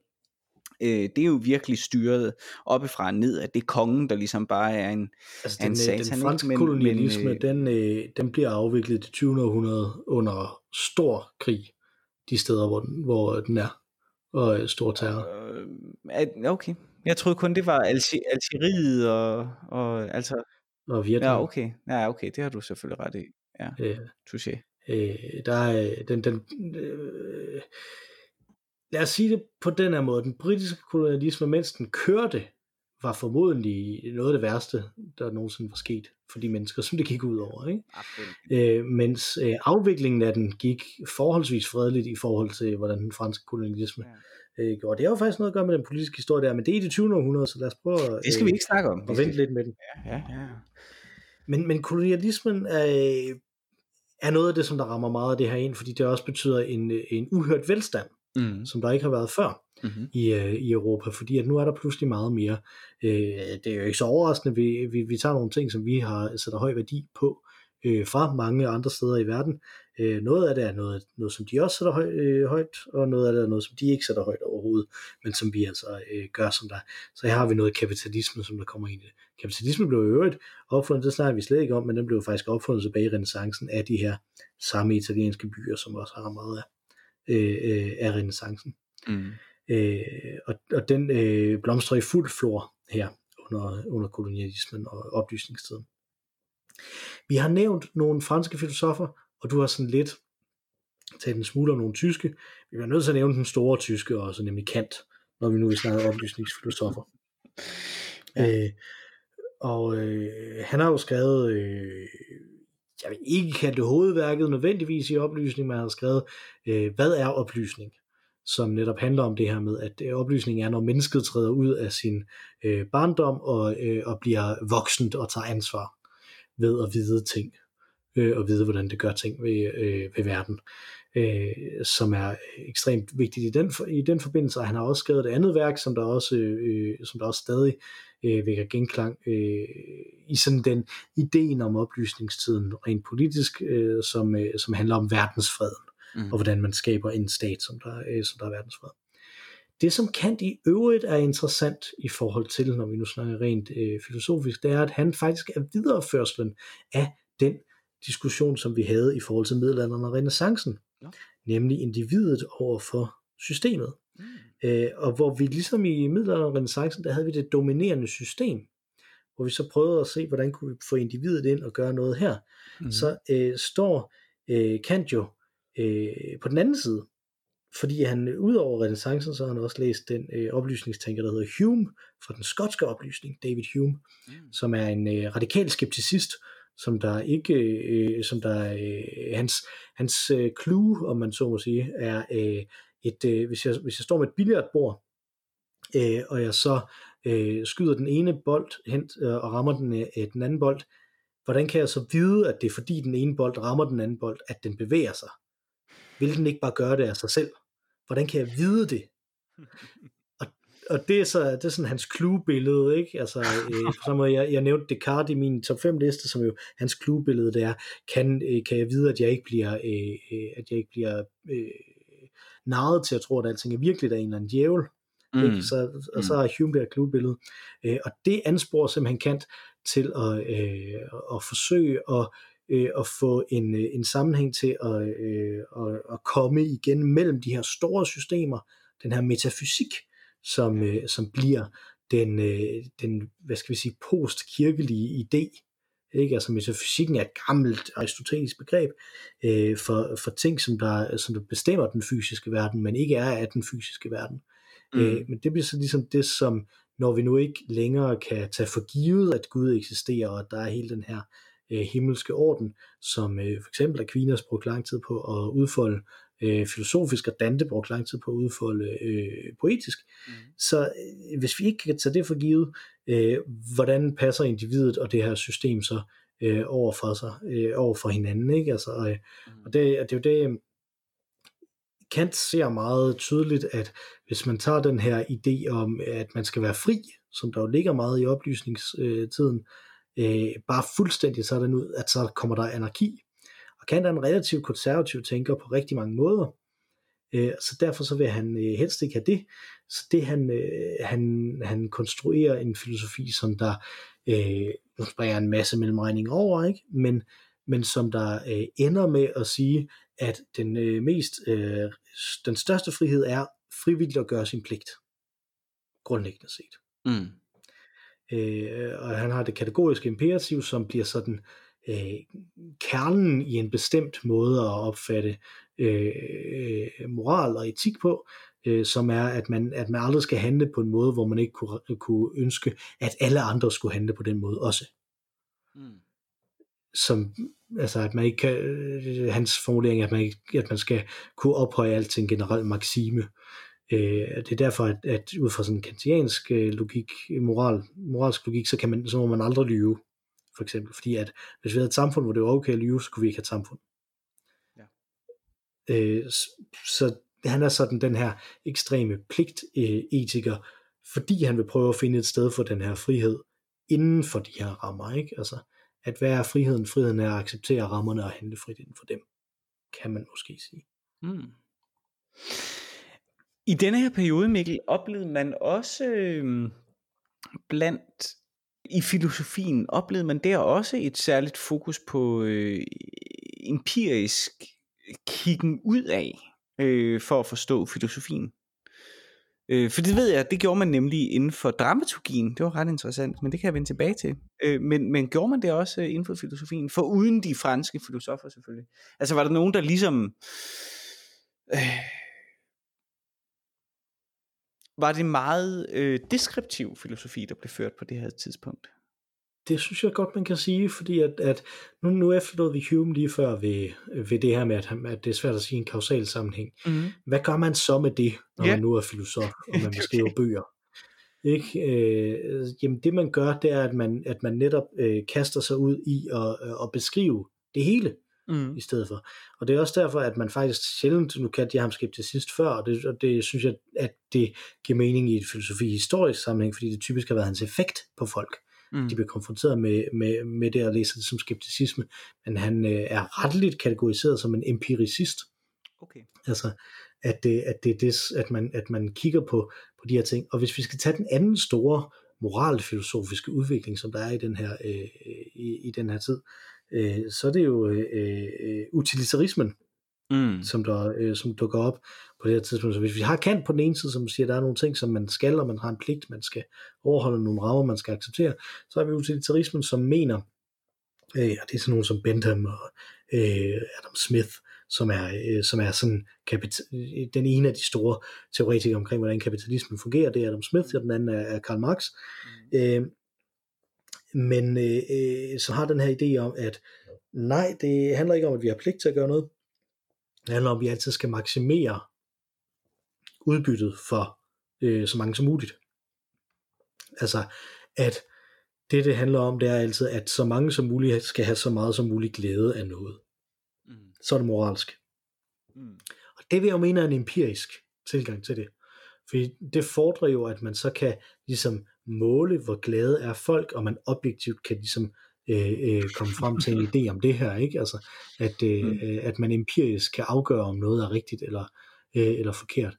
øh, det er jo virkelig styret oppefra og ned, at det er kongen, der ligesom bare er en, altså, den, en satan. Den franske men, kolonialisme, men, øh, den, øh, den bliver afviklet til 20. århundrede under stor krig, de steder, hvor den, hvor den er, og øh, stor terror. Øh, okay. Jeg troede kun, det var Algeriet og, og altså... Og Vietnam. Ja, okay. Ja, okay, det har du selvfølgelig ret i. Ja, øh, touché. Øh, der er den, den øh, lad os sige det på den her måde, den britiske kolonialisme, mens den kørte, var formodentlig noget af det værste, der nogensinde var sket for de mennesker, som det gik ud over. Ikke? Øh, mens øh, afviklingen af den gik forholdsvis fredeligt i forhold til, hvordan den franske kolonialisme ja. øh, gjorde. Det har jo faktisk noget at gøre med den politiske historie der, men det er i det 20. århundrede, så lad os prøve at, det skal vi ikke snakke om. Og vente lidt med den. Ja, ja, ja. Men, men kolonialismen er, er noget af det, som der rammer meget af det her ind, fordi det også betyder en, en uhørt velstand mm. som der ikke har været før mm-hmm. i, uh, i Europa, fordi at nu er der pludselig meget mere. Uh, det er jo ikke så overraskende, vi, vi, vi tager nogle ting, som vi har sætter høj værdi på, øh, fra mange andre steder i verden. Øh, noget af det er noget, noget som de også sætter høj, øh, højt, og noget af det er noget, som de ikke sætter højt overhovedet, men som vi altså øh, gør som der. Så her har vi noget kapitalisme, som der kommer ind i det. Kapitalisme blev i øvrigt opfundet, det snakker vi slet ikke om, men den blev faktisk opfundet tilbage i renaissancen af de her samme italienske byer, som også har meget af, øh, øh, af renaissancen. Mm. Øh, og, og den øh, blomstrer i fuld flor her under, under kolonialismen og oplysningstiden. Vi har nævnt nogle franske filosofer, og du har sådan lidt taget en smule om nogle tyske. Vi er nødt til at nævne den store tyske også, nemlig Kant, når vi nu vil snakke oplysningsfilosofer. Ja. Øh, og øh, han har jo skrevet, øh, jeg vil ikke kalde det hovedværket nødvendigvis i oplysning, men han har skrevet, øh, hvad er oplysning? som netop handler om det her med, at øh, oplysning er, når mennesket træder ud af sin øh, barndom og, øh, og bliver voksent og tager ansvar ved at vide ting, øh, og vide, hvordan det gør ting ved, øh, ved verden, øh, som er øh, ekstremt vigtigt i den, i den forbindelse. Og han har også skrevet et andet værk, som der også, øh, øh som der også stadig øh, vækker genklang øh, i sådan den ideen om oplysningstiden rent politisk, øh, som, øh, som handler om verdensfreden mm. og hvordan man skaber en stat, som der, øh, som der er verdensfred. Det, som Kant i øvrigt er interessant i forhold til, når vi nu snakker rent øh, filosofisk, det er, at han faktisk er videreførselen af den diskussion, som vi havde i forhold til middelalderen og renaissancen, ja. nemlig individet over for systemet. Mm. Øh, og hvor vi ligesom i middelalderen og renaissancen, der havde vi det dominerende system, hvor vi så prøvede at se, hvordan kunne vi få individet ind og gøre noget her. Mm. Så øh, står øh, Kant jo øh, på den anden side, fordi han udover renaissancen, så har han også læst den øh, oplysningstænker, der hedder Hume, fra den skotske oplysning, David Hume, mm. som er en øh, radikal skepticist, som der ikke, øh, som der, øh, hans, hans øh, clue, om man så må sige, er øh, et, øh, hvis, jeg, hvis jeg står med et billiardbord, øh, og jeg så øh, skyder den ene bold hen øh, og rammer den, øh, den anden bold, hvordan kan jeg så vide, at det er fordi den ene bold rammer den anden bold, at den bevæger sig? Vil den ikke bare gøre det af sig selv? Hvordan kan jeg vide det? Og, og det, er så, det er sådan hans clue-billede, ikke? Altså, øh, på samme måde, jeg, jeg nævnte Descartes i min top 5 liste, som jo hans clue-billede, det er, kan, øh, kan jeg vide, at jeg ikke bliver, øh, øh at jeg ikke bliver øh, narret til at tro, at alting er virkelig der er en eller anden djævel. Mm. Ikke? Så, og så er Hume der clue-billede. Øh, og det ansporer simpelthen Kant til at, øh, at forsøge at øh, at få en, øh, en sammenhæng til at, øh, at, at komme igen mellem de her store systemer, den her metafysik, som, øh, som bliver den, øh, den, hvad skal vi sige, postkirkelige idé. Ikke? Altså metafysikken er et gammelt aristotelisk begreb øh, for, for ting, som der, som der bestemmer den fysiske verden, men ikke er af den fysiske verden. Mm. Øh, men det bliver så ligesom det, som når vi nu ikke længere kan tage for givet, at Gud eksisterer, og at der er hele den her øh, himmelske orden, som øh, for eksempel Aquinas brugte lang tid på at udfolde øh, filosofisk, og Dante brugte lang tid på at udfolde øh, poetisk. Mm. Så øh, hvis vi ikke kan tage det for givet, øh, hvordan passer individet og det her system så øh, over for sig, øh, over for hinanden, ikke? Altså, øh, og det, det er jo det, Kant ser meget tydeligt, at hvis man tager den her idé om, at man skal være fri, som der jo ligger meget i oplysningstiden, øh, bare fuldstændig sådan ud, at så kommer der anarki. Og Kant er en relativt konservativ tænker på rigtig mange måder, øh, så derfor så vil han øh, helst ikke have det. Så det han, øh, han, han konstruerer en filosofi, som der øh, nu springer en masse mellemregning over, ikke? Men, men som der øh, ender med at sige, at den øh, mest øh, den største frihed er frivilligt at gøre sin pligt. Grundlæggende set. Mm. Øh, og han har det kategoriske imperativ, som bliver sådan øh, kernen i en bestemt måde at opfatte øh, moral og etik på, øh, som er, at man, at man aldrig skal handle på en måde, hvor man ikke kunne, kunne ønske, at alle andre skulle handle på den måde også. Mm. Som, altså at man ikke kan, øh, hans formulering er, at man, ikke, at man skal kunne ophøje alt til en generel maxime. Øh, det er derfor, at, at ud fra sådan en kantiansk øh, logik, moral, moralsk logik, så, kan man, så må man aldrig lyve, for eksempel. Fordi at hvis vi havde et samfund, hvor det var okay at lyve, så kunne vi ikke have et samfund. Ja. Øh, så han er sådan den her ekstreme pligtetiker, øh, fordi han vil prøve at finde et sted for den her frihed inden for de her rammer. Ikke? Altså, at hvad er friheden? Friheden er at acceptere rammerne og handle frit inden for dem, kan man måske sige. Mm. I denne her periode, Mikkel, oplevede man også øh, blandt i filosofien, oplevede man der også et særligt fokus på øh, empirisk kiggen ud af øh, for at forstå filosofien. Øh, for det ved jeg, det gjorde man nemlig inden for dramaturgien. Det var ret interessant, men det kan jeg vende tilbage til. Øh, men, men gjorde man det også øh, inden for filosofien? For uden de franske filosofer selvfølgelig. Altså var der nogen, der ligesom... Øh, var det meget øh, deskriptiv filosofi, der blev ført på det her tidspunkt? Det synes jeg godt, man kan sige, fordi at, at nu, nu efterlod vi Hume lige før ved, ved det her med, at, at det er svært at sige en kausal sammenhæng. Mm. Hvad gør man så med det, når yeah. man nu er filosof, og man vil skrive bøger? Ikke? Øh, jamen det man gør, det er, at man, at man netop øh, kaster sig ud i at, øh, at beskrive det hele mm. i stedet for. Og det er også derfor, at man faktisk sjældent, nu kaldte jeg ham skepticist før, og det, og det synes jeg, at det giver mening i et filosofi-historisk sammenhæng, fordi det typisk har været hans effekt på folk. Mm. De bliver konfronteret med, med, med det og læser det som skepticisme, men han øh, er retteligt kategoriseret som en empiricist. Okay. Altså, at det, at det er det, at man, at man kigger på, på de her ting. Og hvis vi skal tage den anden store moralfilosofiske udvikling, som der er i den her, øh, i, i den her tid, øh, så er det jo øh, øh, utilitarismen, mm. som, der, øh, som dukker op på det her tidspunkt. Så hvis vi har Kant på den ene side, som siger, at der er nogle ting, som man skal, og man har en pligt, man skal overholde nogle rammer, man skal acceptere, så har vi utilitarismen, som mener, øh, og det er sådan nogle som Bentham og øh, Adam Smith, som er, øh, som er sådan kapita- den ene af de store teoretikere omkring, hvordan kapitalismen fungerer, det er Adam Smith, og den anden er, er Karl Marx. Mm. Øh, men øh, øh, så har den her idé om, at nej, det handler ikke om, at vi har pligt til at gøre noget. Det handler om, at vi altid skal maksimere udbyttet for øh, så mange som muligt. Altså, at det, det handler om, det er altid, at så mange som muligt skal have så meget som muligt glæde af noget. Mm. Så er det moralsk. Mm. Og det vil jeg jo mene er en empirisk tilgang til det. Fordi det fordrer jo, at man så kan ligesom måle, hvor glade er folk, og man objektivt kan ligesom øh, øh, komme frem til en idé om det her, ikke? Altså, at, øh, mm. At man empirisk kan afgøre, om noget er rigtigt eller, øh, eller forkert,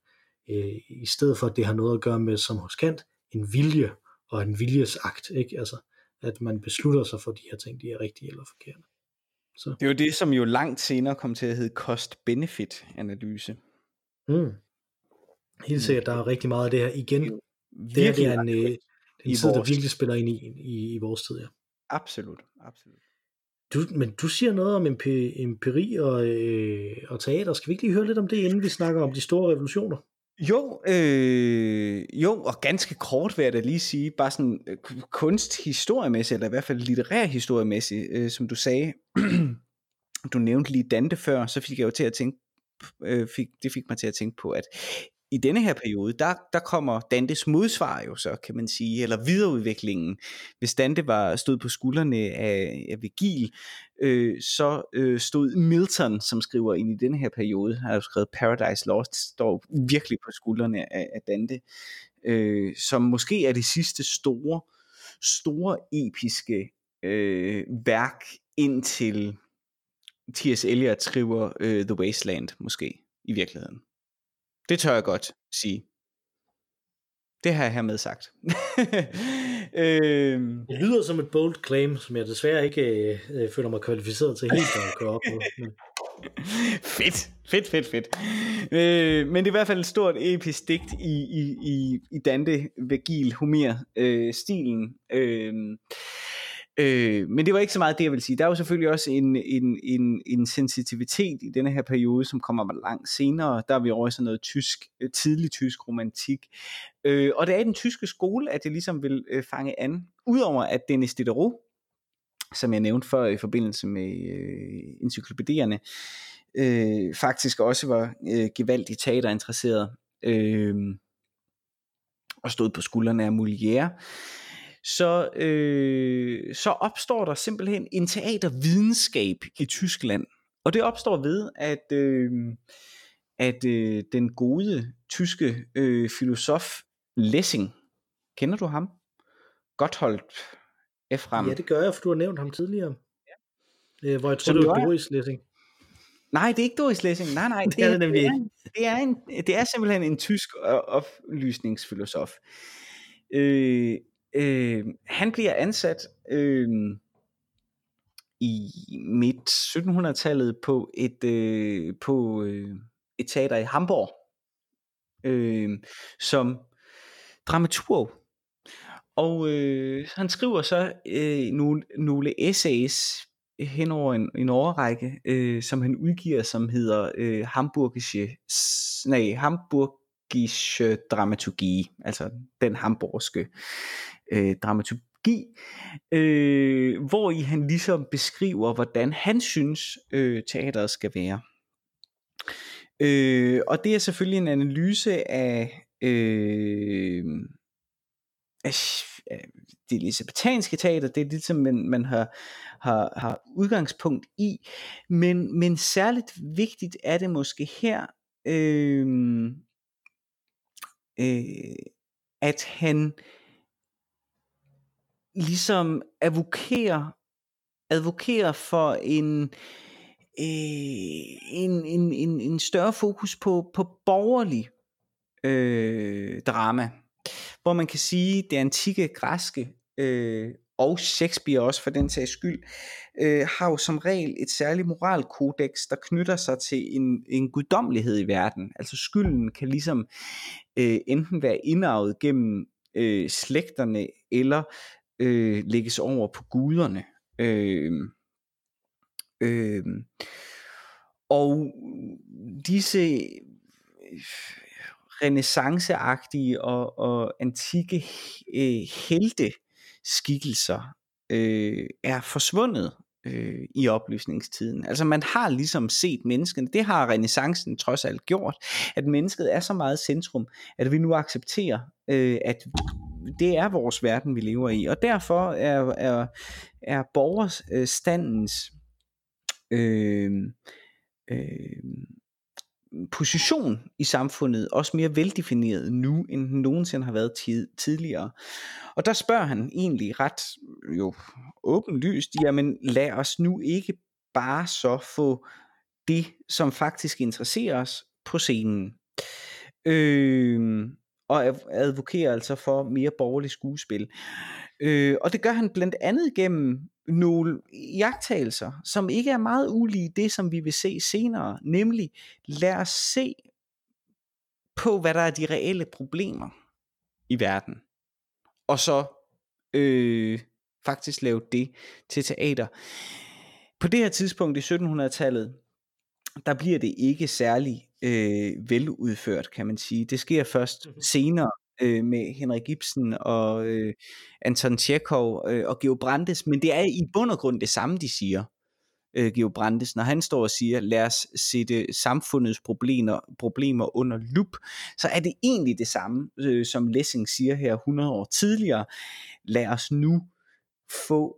øh, i stedet for, at det har noget at gøre med, som hos Kant, en vilje og en viljesakt, ikke? Altså, at man beslutter sig for de her ting, de er rigtige eller forkerte. Så. Det er jo det, som jo langt senere kom til at hedde cost-benefit-analyse. Mm. Helt sikkert, der er rigtig meget af det her igen. Det, det, det er en, øh, en tid, der virkelig spiller ind i, i, i vores tid, ja. Absolut, absolut. Du, men du siger noget om empiri og, øh, og teater. Skal vi ikke lige høre lidt om det, inden vi snakker om de store revolutioner? Jo, øh, jo, og ganske kort vil jeg da lige sige, bare sådan øh, kunsthistoriemæssigt, eller i hvert fald litterær historiemæssigt, øh, som du sagde, du nævnte lige Dante før, så fik jeg jo til at tænke, øh, fik, det fik mig til at tænke på, at i denne her periode, der, der kommer Dantes modsvar jo så, kan man sige, eller videreudviklingen. Hvis Dante var stod på skuldrene af, af Vigil, øh, så øh, stod Milton, som skriver ind i denne her periode, har jo skrevet Paradise Lost, står virkelig på skuldrene af, af Dante, øh, som måske er det sidste store, store episke øh, værk indtil T.S. Eliot skriver øh, The Wasteland, måske, i virkeligheden. Det tør jeg godt sige. Det har jeg hermed sagt. øhm. Det lyder som et bold claim, som jeg desværre ikke øh, føler mig kvalificeret til helt at køre op på. fedt, fedt, fedt, fedt. Øh, men det er i hvert fald et stort episk digt i, i, i, i Dante, Vergil, Homer øh, stilen. Øh, Øh, men det var ikke så meget det, jeg vil sige. Der er jo selvfølgelig også en, en, en, en sensitivitet i denne her periode, som kommer langt senere. Der er vi over i sådan noget tysk, øh, tidlig tysk romantik. Øh, og det er i den tyske skole, at det ligesom vil øh, fange an. Udover at Dennis Diderot, som jeg nævnte før i forbindelse med øh, encyklopædierne, øh, faktisk også var øh, gevaldigt teaterinteresseret øh, og stod på skuldrene af Molière så, øh, så opstår der simpelthen en teatervidenskab i Tyskland. Og det opstår ved, at, øh, at øh, den gode tyske øh, filosof Lessing, kender du ham? Gotthold Efram. Ja, det gør jeg, for du har nævnt ham tidligere. Ja. Øh, hvor jeg tror, Som det var Doris Lessing. Nej, det er ikke Doris Lessing. Nej, nej. Det er det nemlig det, er, ikke. det, er en, det er simpelthen en tysk øh, oplysningsfilosof. Øh, øh, han bliver ansat øh, i midt 1700-tallet på et, øh, på øh, et teater i Hamburg øh, som dramaturg. Og øh, han skriver så øh, nogle, nogle essays hen over en, en overrække, øh, som han udgiver, som hedder øh, Hamburgische, nej, Hamburg, Hamburgische øh, dramaturgi, altså den hamburgske øh, dramaturgi, øh, hvor i han ligesom beskriver, hvordan han synes, øh, teateret skal være. Øh, og det er selvfølgelig en analyse af, øh, af af det elisabethanske teater, det er det, som man, man har, har, har udgangspunkt i, men, men særligt vigtigt er det måske her, øh, øh, at han ligesom advokerer, advokerer for en, øh, en, en, en, en større fokus på, på borgerlig øh, drama, hvor man kan sige, det antikke græske øh, og Shakespeare også for den sags skyld, øh, har jo som regel et særligt moralkodex, der knytter sig til en, en guddommelighed i verden. Altså skylden kan ligesom øh, enten være indarvet gennem øh, slægterne, eller øh, lægges over på guderne. Øh, øh, og disse øh, renaissanceagtige og, og antikke øh, helte skikkelser øh, er forsvundet øh, i oplysningstiden. Altså man har ligesom set menneskene, det har renaissancen trods alt gjort, at mennesket er så meget centrum, at vi nu accepterer, øh, at det er vores verden, vi lever i. Og derfor er, er, er borgerstandens øh, øh, position i samfundet også mere veldefineret nu, end den nogensinde har været tid, tidligere. Og der spørger han egentlig ret jo åbenlyst, jamen lad os nu ikke bare så få det, som faktisk interesserer os på scenen. Øh, og advokerer altså for mere borgerligt skuespil. Øh, og det gør han blandt andet gennem nogle jagttagelser, som ikke er meget ulige det, som vi vil se senere, nemlig lad os se på, hvad der er de reelle problemer i verden, og så øh, faktisk lave det til teater. På det her tidspunkt i 1700-tallet, der bliver det ikke særlig øh, veludført, kan man sige. Det sker først mm-hmm. senere øh, med Henrik Ibsen og øh, Anton Tjekov øh, og Geo Brandes, men det er i bund og grund det samme, de siger, øh, Geo Brandes, når han står og siger, lad os sætte samfundets problemer, problemer under lup, så er det egentlig det samme, øh, som Lessing siger her 100 år tidligere. Lad os nu få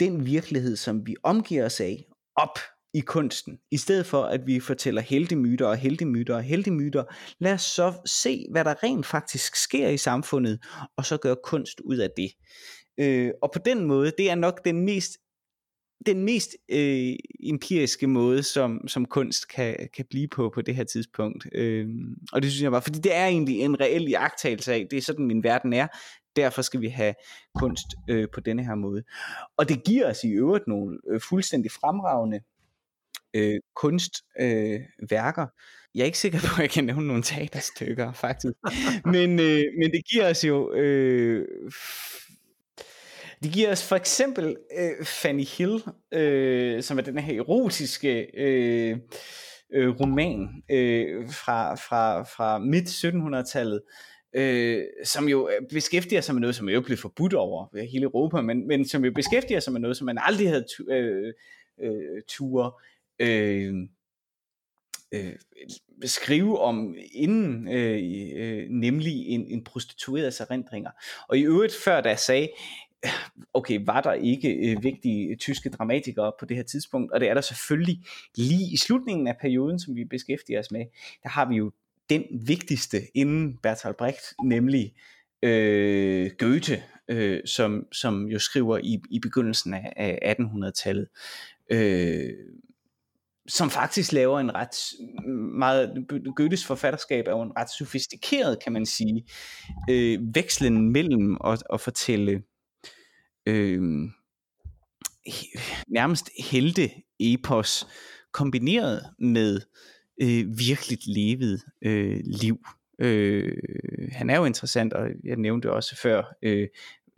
den virkelighed, som vi omgiver os af, op i kunsten, i stedet for at vi fortæller heltemyter og heltemyter og heltemyter, lad os så se, hvad der rent faktisk sker i samfundet, og så gøre kunst ud af det. Øh, og på den måde, det er nok den mest den mest øh, empiriske måde, som, som kunst kan, kan blive på på det her tidspunkt. Øh, og det synes jeg bare, fordi det er egentlig en reel iagttagelse af, det er sådan min verden er, derfor skal vi have kunst øh, på denne her måde. Og det giver os i øvrigt nogle øh, fuldstændig fremragende øh, kunstværker. Øh, jeg er ikke sikker på, at jeg kan nævne nogle teaterstykker, faktisk. men, øh, men det giver os jo... Øh, det giver os for eksempel øh, Fanny Hill, øh, som er den her erotiske øh, øh, roman øh, fra, fra, fra midt 1700-tallet, øh, som jo øh, beskæftiger sig med noget, som jo blev forbudt over hele Europa, men, men som jo beskæftiger sig med noget, som man aldrig havde tu, øh, øh, ture øh, øh, skrive om inden, øh, øh, nemlig en, en prostitueret erindringer. Og i øvrigt før da sagde, okay, var der ikke øh, vigtige øh, tyske dramatikere på det her tidspunkt, og det er der selvfølgelig lige i slutningen af perioden, som vi beskæftiger os med, der har vi jo den vigtigste inden Bertolt Brecht, nemlig øh, Goethe, øh, som, som jo skriver i, i begyndelsen af, af 1800-tallet, øh, som faktisk laver en ret meget, Goethes forfatterskab er jo en ret sofistikeret, kan man sige, øh, vekslen mellem at, at fortælle øh, nærmest helte epos kombineret med øh, virkeligt levet øh, liv. Øh, han er jo interessant, og jeg nævnte også før øh,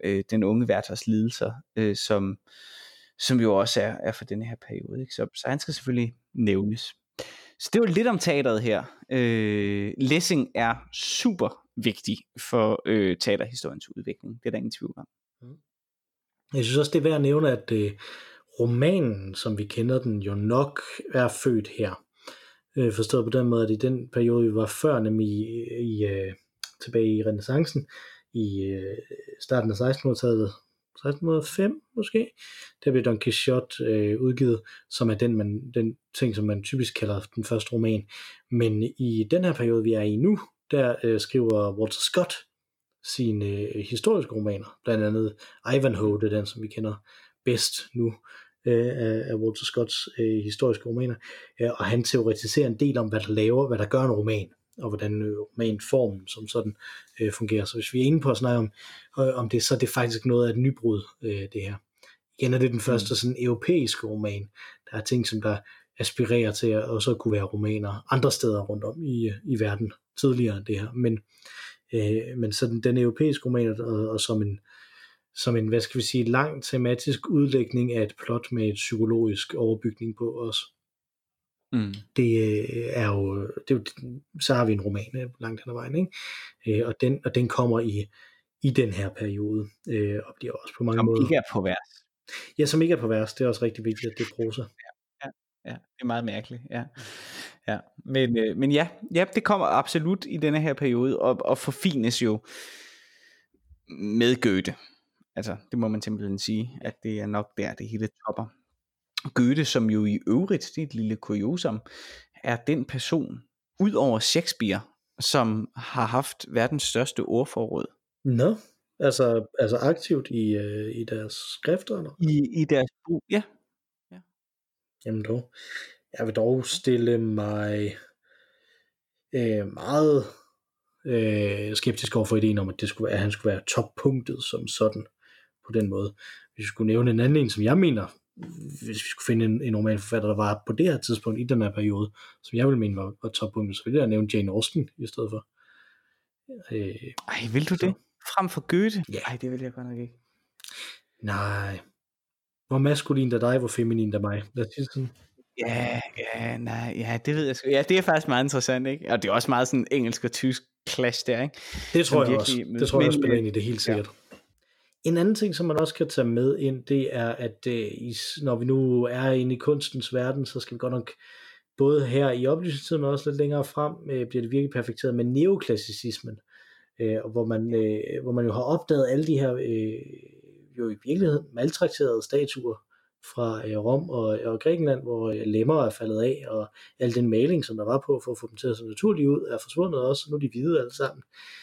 øh, den unge værters lidelser, øh, som, som jo også er, er for denne her periode. Ikke? Så, så han skal selvfølgelig nævnes. Så det var lidt om teateret her. Øh, Lessing er super vigtig for øh, teaterhistoriens udvikling. Det er der ingen tvivl om. Mm. Jeg synes også, det er værd at nævne, at øh, romanen, som vi kender den, jo nok er født her. Øh, forstået på den måde, at i den periode, vi var før, nemlig i, i øh, tilbage i renaissancen, i øh, starten af 1600-tallet, 1605 måske, der blev Don Quixote øh, udgivet, som er den, man, den ting, som man typisk kalder den første roman. Men i den her periode, vi er i nu, der øh, skriver Walter Scott sine øh, historiske romaner, blandt andet Ivanhoe, det er den, som vi kender bedst nu øh, af Walter Scotts øh, historiske romaner, øh, og han teoretiserer en del om, hvad der laver, hvad der gør en roman, og hvordan øh, romanformen som sådan øh, fungerer. Så hvis vi er inde på at snakke om, øh, om det, så er det faktisk noget af et nybrud, øh, det her. Igen er det den første mm. sådan europæiske roman. Der er ting, som der aspirerer til at også kunne være romaner andre steder rundt om i, i verden tidligere end det her. Men, øh, men så den, den europæiske roman, og, og som en, som en, hvad skal vi sige, lang tematisk udlægning af et plot med et psykologisk overbygning på os. Mm. Det øh, er jo, det er jo, så har vi en roman øh, langt hen ad vejen, ikke? Øh, og, den, og den kommer i, i den her periode, og bliver også på mange som måder... Som ikke er på vers. Ja, som ikke er på vers. Det er også rigtig vigtigt, at det er prosa. Ja, ja, ja, det er meget mærkeligt, ja. ja. Men, øh, men ja, ja, det kommer absolut i denne her periode, og, og forfines jo med Goethe. Altså, det må man simpelthen sige, at det er nok der, det hele topper. Goethe, som jo i øvrigt, det er et lille kuriosum, er den person, ud over Shakespeare, som har haft verdens største ordforråd. Nå, altså, altså aktivt i, uh, i deres skrifter? Eller? I, I deres bog, ja. ja. Jamen dog. Jeg vil dog stille mig øh, meget øh, skeptisk over for ideen om, at, det skulle være, at han skulle være toppunktet som sådan på den måde. Hvis vi skulle nævne en anden en, som jeg mener, hvis vi skulle finde en, en romanforfatter, der var på det her tidspunkt i den her periode, som jeg vil mene var, var toppunktet, så ville jeg nævne Jane Austen i stedet for. Øh, Ej, vil du så. det? Frem for Goethe? Ja. Ej, det vil jeg godt nok ikke. Nej. Hvor maskulin der dig, hvor feminin der mig. Lad os sådan. Ja, ja, nej, ja, det ved jeg sgu. Ja, det er faktisk meget interessant, ikke? Og det er også meget sådan engelsk og tysk clash der, ikke? Det tror Som jeg virkelig, også. Det tror jeg også spiller ind i det helt sikkert. Ja. En anden ting, som man også kan tage med ind, det er, at øh, når vi nu er inde i kunstens verden, så skal vi godt nok både her i oplysningstiden, men også lidt længere frem, øh, bliver det virkelig perfekteret med neoklassicismen, øh, hvor, man, øh, hvor man jo har opdaget alle de her øh, jo i virkeligheden maltrakterede statuer fra øh, Rom og, og Grækenland, hvor øh, lemmer er faldet af, og al den maling, som der var på for at få dem til at se naturligt ud, er forsvundet også, nu er de hvide alle sammen. Øh,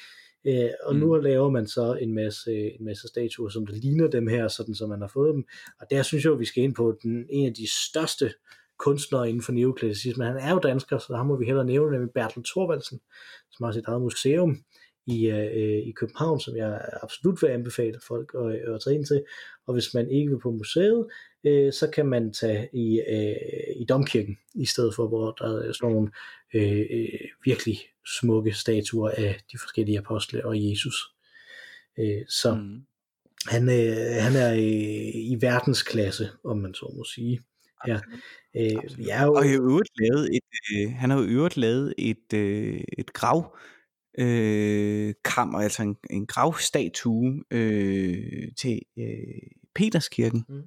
og mm. nu laver man så en masse, en masse statuer, som der ligner dem her, sådan som man har fået dem. Og der synes jeg, at vi skal ind på den, en af de største kunstnere inden for neoklassicisme. Han er jo dansker, så der må vi hellere nævne, nemlig Bertel Thorvaldsen, som har sit eget museum i, øh, i København, som jeg absolut vil anbefale folk at, at tage ind til. Og hvis man ikke vil på museet, øh, så kan man tage i, øh, i domkirken, i stedet for, hvor der er sådan nogle øh, øh, virkelig smukke statuer af de forskellige apostle og Jesus. Øh, så mm. han, øh, han er øh, i verdensklasse, om man så må sige. Ja. Øh, jeg jo... Og har øvrigt lavet et, øh, han har jo øvrigt lavet et, øh, et grav øh, kammer, altså en, en gravstatue øh, til øh, Peterskirken. Mm.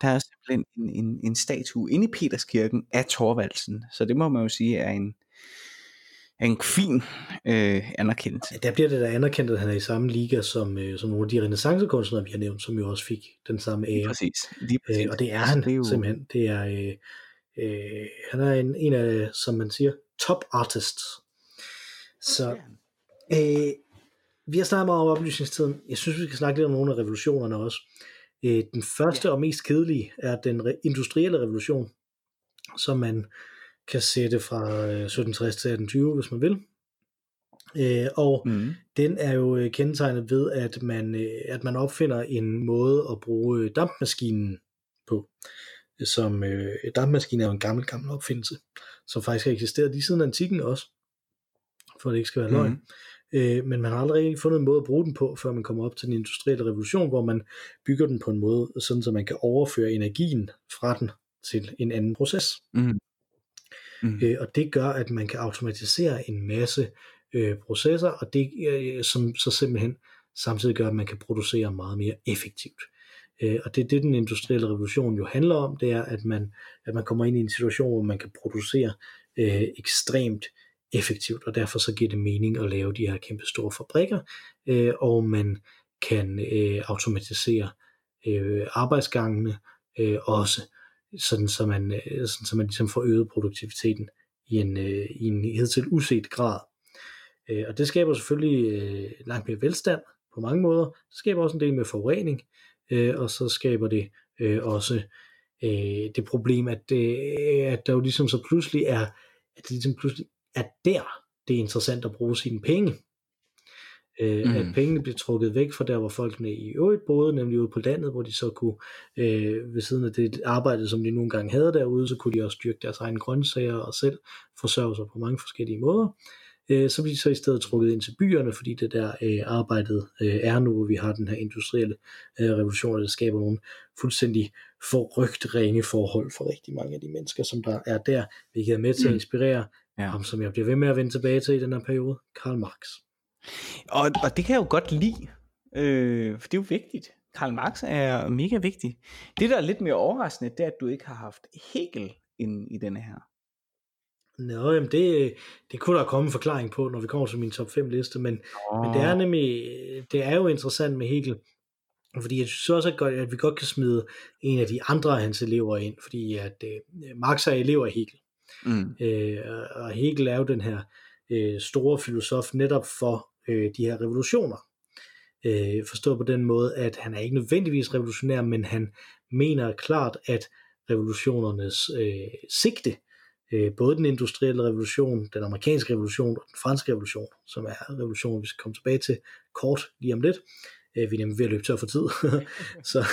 Der er simpelthen en, en, en statue inde i Peterskirken af Torvaldsen, så det må man jo sige er en, en fin øh, anerkendelse. Ja, der bliver det da anerkendt, at han er i samme liga som, øh, som nogle af de renaissancekunstnere, vi har nævnt, som jo også fik den samme ære. Præcis. Lige præcis. Øh, og det er han det er jo... simpelthen. Det er, øh, øh, han er en, en af, som man siger, top artists. Så øh, vi har snakket meget om oplysningstiden. Jeg synes, vi skal snakke lidt om nogle af revolutionerne også. Øh, den første ja. og mest kedelige er den industrielle revolution, som man kan sætte fra 1760 til 1820, hvis man vil. Øh, og mm. den er jo øh, kendetegnet ved, at man, øh, at man opfinder en måde at bruge dampmaskinen på. Som øh, dampmaskinen er jo en gammel, gammel opfindelse, som faktisk har eksisteret lige siden antikken også, for det ikke skal være løgn. Mm. Øh, men man har aldrig fundet en måde at bruge den på, før man kommer op til den industrielle revolution, hvor man bygger den på en måde, sådan så man kan overføre energien fra den til en anden proces. Mm. Mm. Øh, og det gør, at man kan automatisere en masse øh, processer, og det øh, som så simpelthen samtidig gør, at man kan producere meget mere effektivt. Øh, og det er det, den industrielle revolution jo handler om, det er, at man, at man kommer ind i en situation, hvor man kan producere øh, ekstremt effektivt, og derfor så giver det mening at lave de her kæmpe store fabrikker, øh, og man kan øh, automatisere øh, arbejdsgangene øh, også, sådan så man, øh, sådan så man ligesom får øget produktiviteten i en, øh, i en hidtil uset grad. Øh, og det skaber selvfølgelig øh, langt mere velstand på mange måder. Det skaber også en del med forurening, øh, og så skaber det øh, også øh, det problem, at, øh, at der jo ligesom så pludselig er, at det ligesom pludselig er der, det er interessant at bruge sine penge. Øh, mm. At pengene bliver trukket væk fra der, hvor folkene i øvrigt boede, nemlig ude på landet, hvor de så kunne, øh, ved siden af det arbejde, som de nogle gange havde derude, så kunne de også dyrke deres egne grøntsager og selv forsørge sig på mange forskellige måder øh, så bliver de så i stedet trukket ind til byerne, fordi det der øh, arbejdet øh, er nu, hvor vi har den her industrielle øh, revolution, det skaber nogle fuldstændig forrygt ringe forhold for rigtig mange af de mennesker, som der er der, hvilket er med til at mm. inspirere. Ja. ham, som jeg bliver ved med at vende tilbage til i den her periode, Karl Marx. Og, og det kan jeg jo godt lide, øh, for det er jo vigtigt. Karl Marx er mega vigtig. Det, der er lidt mere overraskende, det er, at du ikke har haft Hegel ind i denne her. Nå, jamen det, det kunne der komme en forklaring på, når vi kommer til min top 5 liste, men, oh. men det er nemlig, det er jo interessant med Hegel, fordi jeg synes også, at, godt, at vi godt kan smide en af de andre af hans elever ind, fordi at uh, Marx er elev af Hegel. Mm. Øh, og Hegel er jo den her øh, store filosof netop for øh, de her revolutioner. Øh, forstået på den måde, at han er ikke nødvendigvis revolutionær, men han mener klart, at revolutionernes øh, sigte øh, både den industrielle revolution, den amerikanske revolution og den franske revolution, som er revolutionen, vi skal komme tilbage til kort lige om lidt. Øh, vi er nemlig ved at løbe tør for tid, så,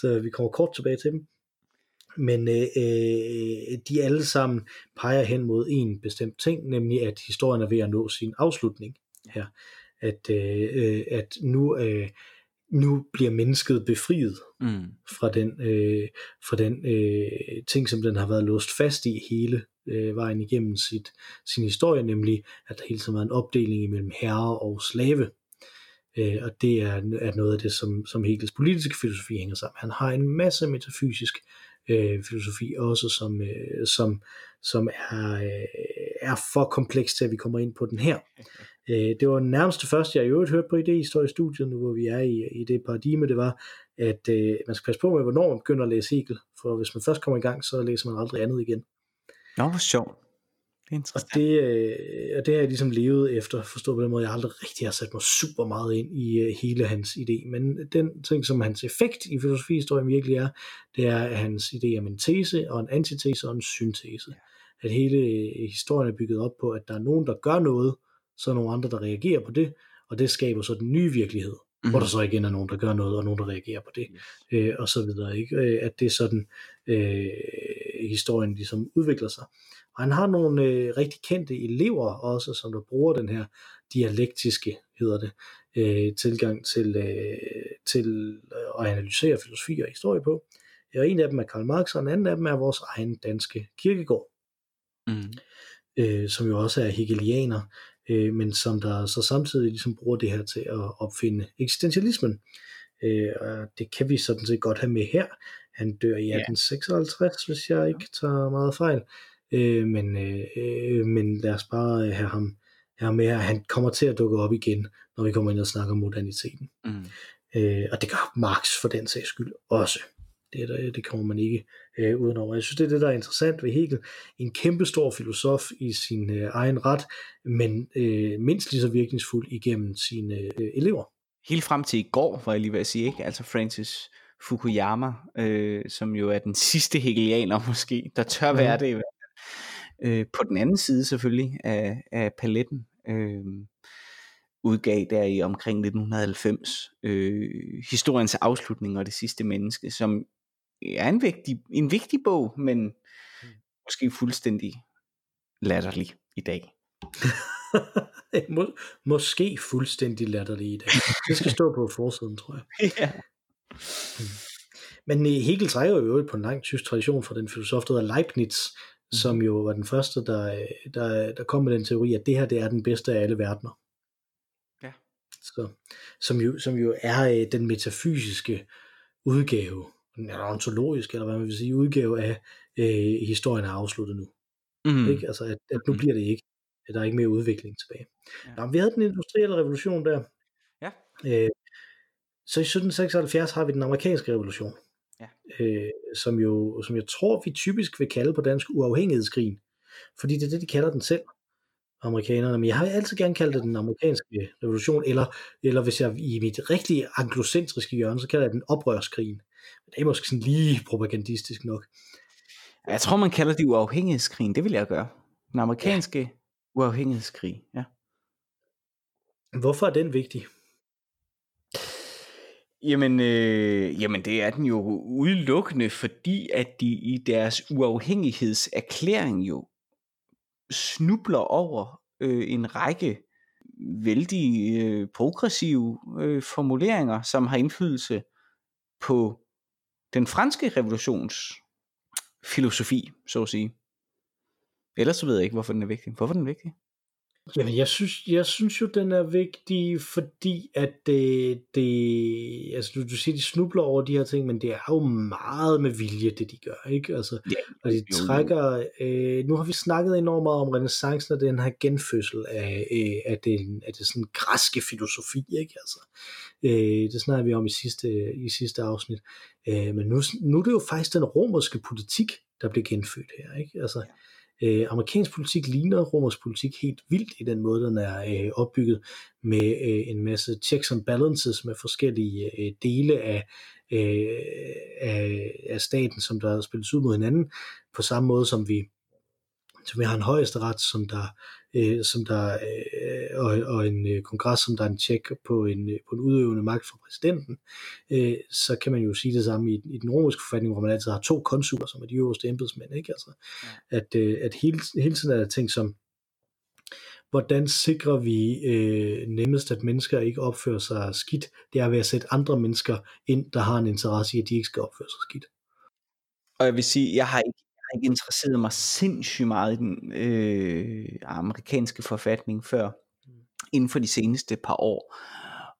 så vi kommer kort tilbage til dem. Men øh, øh, de alle sammen peger hen mod en bestemt ting, nemlig at historien er ved at nå sin afslutning her. At, øh, øh at nu, øh, nu bliver mennesket befriet mm. fra den, øh, fra den øh, ting, som den har været låst fast i hele øh, vejen igennem sit, sin historie, nemlig at der hele tiden været en opdeling imellem herre og slave. Øh, og det er, er noget af det, som, som Hegels politiske filosofi hænger sammen. Han har en masse metafysisk øh, Øh, filosofi også, som, øh, som, som er, øh, er for kompleks til, at vi kommer ind på den her. Øh, det var nærmest det første, jeg i øvrigt hørte på idéhistoriestudiet, nu hvor vi er i, i det paradigme, det var, at øh, man skal passe på med, hvornår man begynder at læse Hegel, for hvis man først kommer i gang, så læser man aldrig andet igen. Nå, hvor sjovt. Det er interessant. Og det, øh, og det har jeg ligesom levet efter, forstået på den måde, jeg aldrig rigtig har sat mig super meget ind i øh, hele hans idé, men den ting, som hans effekt i filosofihistorien virkelig er, det er, hans idé om en tese og en antitese og en syntese. At hele øh, historien er bygget op på, at der er nogen, der gør noget, så er nogle andre, der reagerer på det, og det skaber så den nye virkelighed, mm-hmm. hvor der så igen er nogen, der gør noget, og nogen, der reagerer på det, yes. øh, og så videre. Ikke? Øh, at det er sådan, øh, historien ligesom udvikler sig. Og han har nogle øh, rigtig kendte elever også, som der bruger den her dialektiske, hedder det, øh, tilgang til, øh, til at analysere filosofi og historie på. Og en af dem er Karl Marx, og en anden af dem er vores egen danske kirkegård, mm. øh, som jo også er hegelianer, øh, men som der så samtidig ligesom bruger det her til at opfinde eksistentialismen. Øh, og det kan vi sådan set godt have med her. Han dør i 1856, ja. hvis jeg ikke tager meget fejl. Øh, men, øh, men lad os bare have ham, have ham med her. Han kommer til at dukke op igen, når vi kommer ind og snakker om moderniteten. Mm. Øh, og det gør Marx for den sags skyld også. Det, der, det kommer man ikke øh, udenover. Jeg synes, det er det, der er interessant ved Hegel. En kæmpestor filosof i sin øh, egen ret, men øh, mindst lige så virkningsfuld igennem sine øh, elever. Helt frem til i går, var jeg lige ved at sige, ikke? altså Francis Fukuyama, øh, som jo er den sidste hegelianer måske, der tør være mm. det. Øh, på den anden side selvfølgelig af, af paletten. Øh, udgav der i omkring 1990 øh, historiens afslutning og det sidste menneske, som er en vigtig, en vigtig bog, men mm. måske fuldstændig latterlig i dag. Må, måske fuldstændig latterlig i dag. Det skal stå på forsiden, tror jeg. ja. Mm. Men øh, Hegel trækker jo på en lang tysk tradition fra den filosof, der hedder Leibniz. Som jo var den første, der, der, der kom med den teori, at det her det er den bedste af alle verdener. Så, som, jo, som jo er øh, den metafysiske udgave, eller ontologiske, eller hvad man vil sige, udgave af øh, historien er afsluttet nu. Mm. Ikke? Altså, at, at nu mm. bliver det ikke. At der er ikke mere udvikling tilbage. Ja. Nå, vi havde den industrielle revolution der. Ja. Øh, så i 1776 har vi den amerikanske revolution. Ja. Øh, som, jo, som jeg tror, vi typisk vil kalde på dansk uafhængighedskrigen. Fordi det er det, de kalder den selv amerikanerne, men jeg har altid gerne kaldt det den amerikanske revolution, eller, eller hvis jeg i mit rigtige anglocentriske hjørne, så kalder jeg den oprørskrigen. Men det er måske sådan lige propagandistisk nok. Jeg tror, man kalder det uafhængighedskrigen, det vil jeg gøre. Den amerikanske ja. uafhængighedskrig, ja. Hvorfor er den vigtig? Jamen, øh, jamen det er den jo udelukkende, fordi at de i deres uafhængighedserklæring jo snubler over øh, en række vældig øh, progressive øh, formuleringer, som har indflydelse på den franske revolutions filosofi, så at sige. Ellers så ved jeg ikke, hvorfor den er vigtig. Hvorfor er den vigtig? Jamen, jeg synes, jeg synes jo, den er vigtig, fordi at det, det altså du, du siger, de snubler over de her ting, men det er jo meget med vilje, det de gør, ikke? Altså, ja, og de trækker, øh, nu har vi snakket enormt meget om renaissancen og den her genfødsel af, øh, af, den, af det sådan græske filosofi, ikke? Altså, øh, det snakker vi om i sidste, i sidste afsnit. Øh, men nu, nu er det jo faktisk den romerske politik, der bliver genfødt her, ikke? Altså, ja Øh, amerikansk politik ligner romersk politik helt vildt i den måde, den er øh, opbygget med øh, en masse checks and balances med forskellige øh, dele af, øh, af, af staten, som der spilles ud mod hinanden, på samme måde som vi så vi har en højesteret, som der, øh, som der øh, og, og en øh, kongres, som der er en tjek på en, øh, på en udøvende magt for præsidenten, øh, så kan man jo sige det samme i, i den romerske forfatning, hvor man altid har to konsuler, som er de øverste embedsmænd, ikke? Altså, ja. at, øh, at hele, hele tiden er der ting som, hvordan sikrer vi øh, nemmest, at mennesker ikke opfører sig skidt, det er ved at sætte andre mennesker ind, der har en interesse i, at de ikke skal opføre sig skidt. Og jeg vil sige, jeg har ikke ikke interesseret mig sindssygt meget i den øh, amerikanske forfatning før, mm. inden for de seneste par år.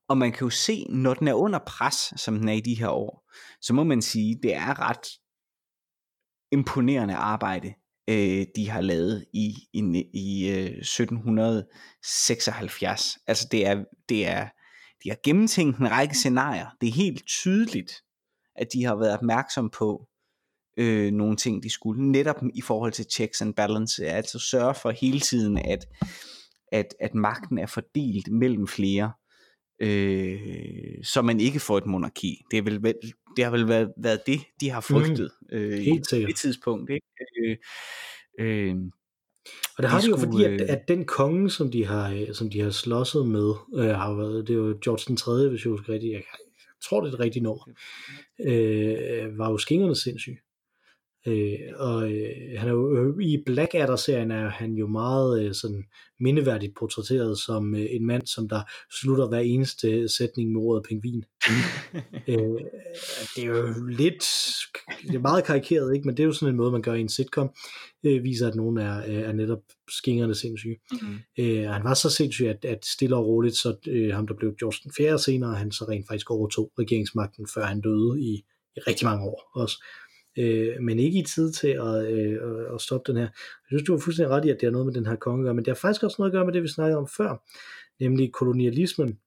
Og man kan jo se, når den er under pres, som den er i de her år, så må man sige, det er ret imponerende arbejde, øh, de har lavet i, i, i øh, 1776. Altså det er, det er, de har gennemtænkt en række scenarier. Det er helt tydeligt, at de har været opmærksom på, øh, nogle ting, de skulle. Netop i forhold til checks and balance, altså sørge for hele tiden, at, at, at magten er fordelt mellem flere, øh, så man ikke får et monarki. Det, er vel, det har vel været, været det, de har frygtet mm, øh, helt i det tidspunkt. Ikke? Øh, øh, og det har de, de jo fordi, at, øh, at den konge, som de har, som de har slåsset med, øh, har været, det er jo George den 3., hvis jeg husker rigtigt, jeg, jeg tror, det er et rigtigt nummer, øh, var jo skingerne sindssyg. Øh, og øh, han er jo, øh, i Blackadder-serien er han jo meget øh, sådan mindeværdigt portrætteret som øh, en mand, som der slutter hver eneste sætning med ordet pingvin. øh, det er jo lidt, det er meget karikeret, ikke? men det er jo sådan en måde, man gør i en sitcom, øh, viser, at nogen er, øh, er netop skingerne sindssyge. Mm-hmm. Øh, han var så sindssyg, at, at stille og roligt, så øh, ham, der blev George den 4. senere, han så rent faktisk overtog regeringsmagten, før han døde i, i rigtig mange år også øh, men ikke i tid til at, øh, at stoppe den her. Jeg synes, du har fuldstændig ret i, at det har noget med den her konge at gøre, men det har faktisk også noget at gøre med det, vi snakkede om før, nemlig kolonialismen,